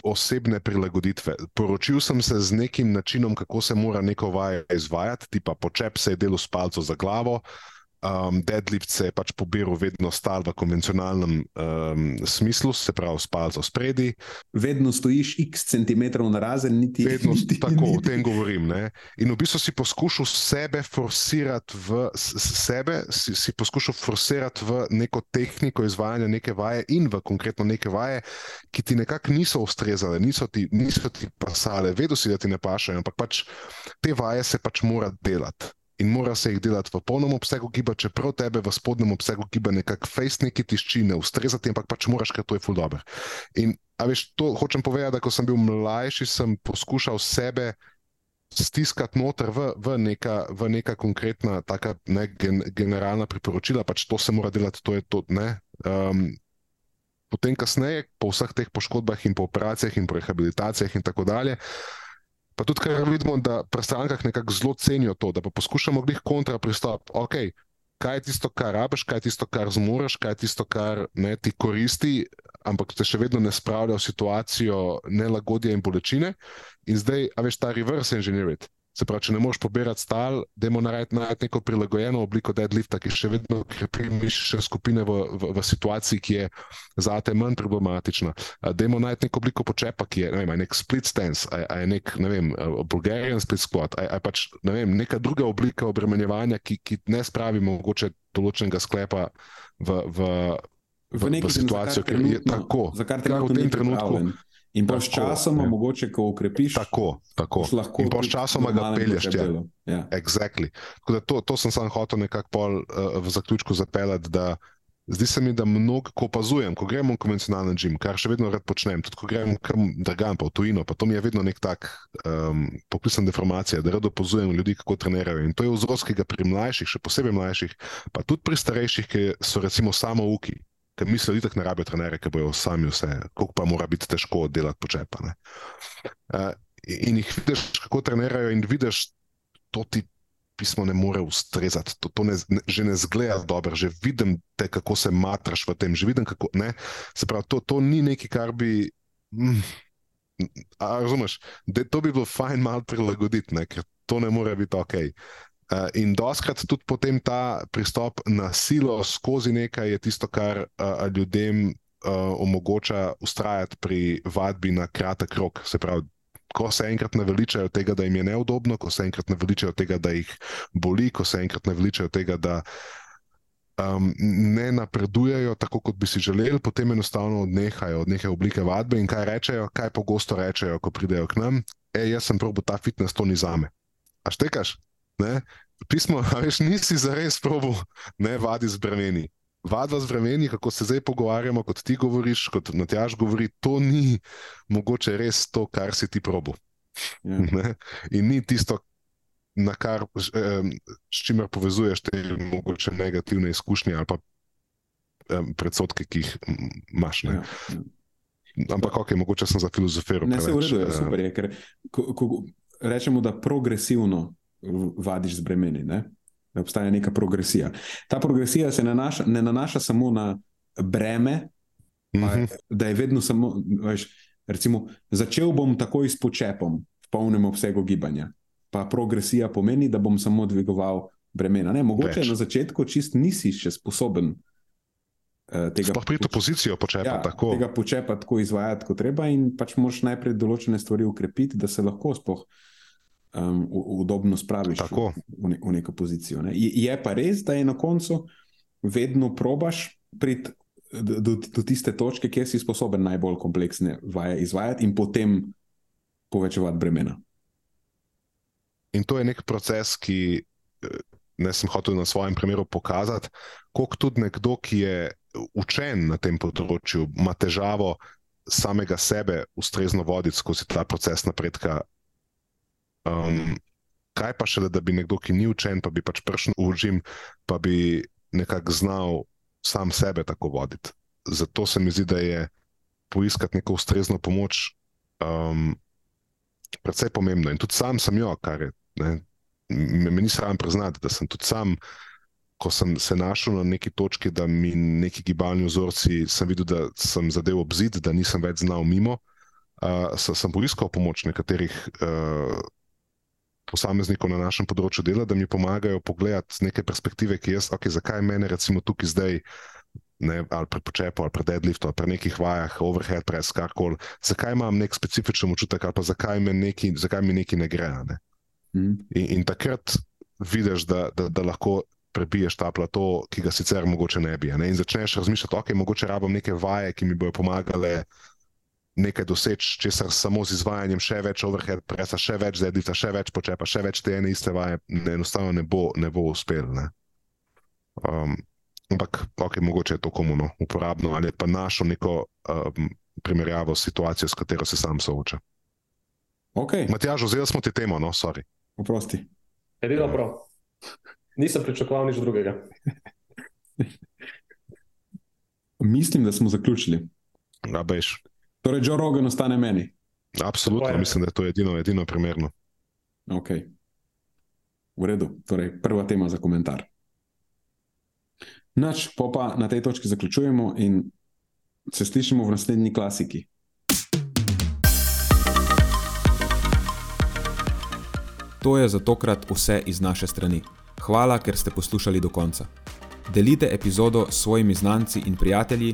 osebne prilagoditve. Poročil sem se z nekim načinom, kako se mora neko vaje izvajati, tipa počep se je delo s palcem za glavo, um, deadlift se je pač pobiral vedno stal v konvencionalnem um, smislu, se pravi, s palcem spredi. Vedno stojiš x centimetrov na razen, niti vedno <laughs> niti, tako, niti. o tem govorim. Ne? In v bistvu si poskušal sebe forsirati v sebe, si, si poskušal forsirati v neko tehniko izvajanja neke vaje in v konkretno neke vaje, ki ti nekako niso ustrezale, niso ti, niso ti pasale, vedo si, da ti ne pašajo, ampak pač te vaje se pač mora delati in mora se jih delati v polnem obsegu giba, čeprav tebe v spodnjem obsegu giba nekako fejst neki tišči, ne ustrezati, ampak pač moraš, ker to je ful dobro. In veš, to hočem povedati, da ko sem bil mlajši, sem poskušal sebe. Stiskati noter v, v, neka, v neka konkretna, taka, ne, gen, generalna priporočila, pač to se mora delati, to je to. Um, potem, kasneje, po vseh teh poškodbah in po operacijah in po rehabilitacijah in tako dalje, Pa tudi, kar vidimo, da pri strankah nekako zelo cenijo to, da pa poskušamo glih kontra pristop. Okay, kaj je tisto, kar rabiš, kaj je tisto, kar zmoriš, kaj je tisto, kar ne, ti koristi, ampak te še vedno ne spravlja v situacijo nelagodja in bolečine. In zdaj, a veš, ta reverse engineering. Se pravi, če ne moreš pobirati stal, da je narediti neko prilagojeno obliko deadlifta, ki še vedno krepi mišične skupine v, v, v situaciji, ki je za te manj problematična. Da je narediti neko obliko počepa, ki je ne vem, nek split stance, ali je nek ne vem, bulgarian split squat, ali je pač ne vem, neka druga oblika obremenjevanja, ki, ki ne spravi mogoče določenega sklepa v, v, v, v, v situacijo, ki je tako. Za kar te v tem trenutku. Pripravljen. In pa sčasoma, mogoče, ko ukrepiš, tako, tako. lahko. In pa sčasoma ga pelješ tja. Ja. Exactly. To, to sem sam hotel nekako pol, uh, v zaključku zapeljati, da Zdi se mi, da mnogo, ko opazujem, ko gremo v konvencionalen gim, kar še vedno rad počnem, tudi ko grem kam drugam, pa v tujino, pa to mi je vedno nek tak um, poklican deformacija, da rad opazujem ljudi, kako trenirajo. In to je vzrok, ki ga pri mlajših, še posebej mlajših, pa tudi pri starejših, ki so recimo samo ki mislijo, da tako ne rabijo trenere, ki bojo sami vse, koliko pa mora biti težko delati počepane. Uh, in jih vidiš, kako trenirajo, in vidiš, to ti pismo ne more ustrezati. To, to ne, ne, že ne zgleda dobro, že vidim te, kako se matraš v tem, že vidim, kako ne. Se pravi, to, to ni nekaj, kar bi. Mm, a, razumeš, da to bi bilo fajn malo prilagoditi, ne, ker to ne more biti ok. Uh, in doskrat tudi potem ta pristop na silo skozi nekaj je tisto, kar uh, ljudem uh, omogoča ustrajati pri vadbi na kratek rok. Se pravi, ko se enkrat naveličajo tega, da jim je neudobno, ko se enkrat naveličajo tega, da jih boli, ko se enkrat naveličajo tega, da um, ne napredujejo tako, kot bi si želeli, potem enostavno odnehajo od neke oblike vadbe in kaj rečejo, kaj pogosto rečejo, ko pridejo k nam. E, jaz sem probo ta fitness, to ni za me. A štekaš? Ne? Pismo, veš, nisi zares probo, ne vadi z bremeni vadba z vremeni, kako se zdaj pogovarjamo, kot ti govoriš, kot Natjaš govori, to ni mogoče res to, kar si ti probo. Ja. In ni tisto, na kar, s čimer povezuješ te mogoče negativne izkušnje ali pa predsotke, ki jih imaš. Ja, ja. Ampak, ok, mogoče sem za filozofijo. Ne, se uh, super je, ker ko, ko rečemo, da progresivno vadiš z bremeni, ne? da obstaja neka progresija. Ta progresija se nanaša, ne nanaša samo na breme, mm -hmm. da je vedno samo, veš, recimo, začel bom takoj s počepom v polnem obsegu gibanja. Pa progresija pomeni, da bom samo dvigoval bremena. Ne, mogoče Več. na začetku čist nisi še sposoben. Eh, tega Sploh priti v pozicijo počepa ja, tako. Tega počepa tako izvajati, kot treba, in pač moš najprej določene stvari ukrepiti, da se lahko sploh um, udobno spraviš v, ne, v neko pozicijo. Ne. Je, pa res, da je na koncu vedno probaš priti do, do, do tiste točke, kjer si sposoben najbolj kompleksne vaje izvajati in potem povečevati bremena. In to je nek proces, ki ne sem hotel na svojem primeru pokazati, koliko tudi nekdo, ki je učen na tem področju, ima težavo samega sebe ustrezno voditi skozi ta proces napredka Um, kaj pa še, da bi nekdo, ki ni učen, pa bi pač prišel v žim, pa bi nekako znal sam sebe tako voditi. Zato se mi zdi, da je poiskati neko ustrezno pomoč um, predvsej pomembno. In tudi sam sem jo, kar je. Ne, me, me ni sram priznati, da sem tudi sam. Ko sem se znašel na neki točki, da mi neki gibalni vzorci, sem videl, da sem zadev obzid, da nisem več znal mimo, uh, sem poiskal pomoč nekaterih uh, posameznikov na našem področju dela, da mi pomagajo pogledati z neke perspektive, ki jaz, okay, zakaj mene recimo tukaj zdaj. Ne, ali pri počepu, ali pri deadliftu, ali pri nekih vajah, overhead, press, karkoli. Zakaj imam nek specifičen občutek, ali pa zakaj nekaj, zakaj mi nekaj ne gre? Ne? Mm. In, in takrat vidiš, da, da, da lahko prebiješ ta plato, ki ga sicer mogoče ne bi. Ne? In začneš razmišljati, ok, mogoče rabim neke vaje, ki mi bodo pomagale nekaj doseči, če se samo z izvajanjem še več overhead presa, še več zedica, še več počepa, še več te ene iste vaje, ne, enostavno ne bo, ne bo uspel. Ne. Um, ampak, ok, mogoče je to komuno uporabno ali pa našo neko um, primerjavo s situacijo, s katero se sam sooča. Okay. Matjaž, vzeli smo ti temo, no, sorry. Oprosti. Edino prav. Nisem pričakoval nič drugega. Mislim, da smo zaključili. Ja, bež. Torej, Joe Rogan ostane meni. Absolutno, mislim, da je to edino, edino primerno. Ok, v redu. Torej, prva tema za komentar. Nač, pa na tej točki zaključujemo in se slišimo v naslednji klasiki. To je za tokrat vse iz naše strani. Hvala, ker ste poslušali do konca. Delite epizodo s svojimi znanci in prijatelji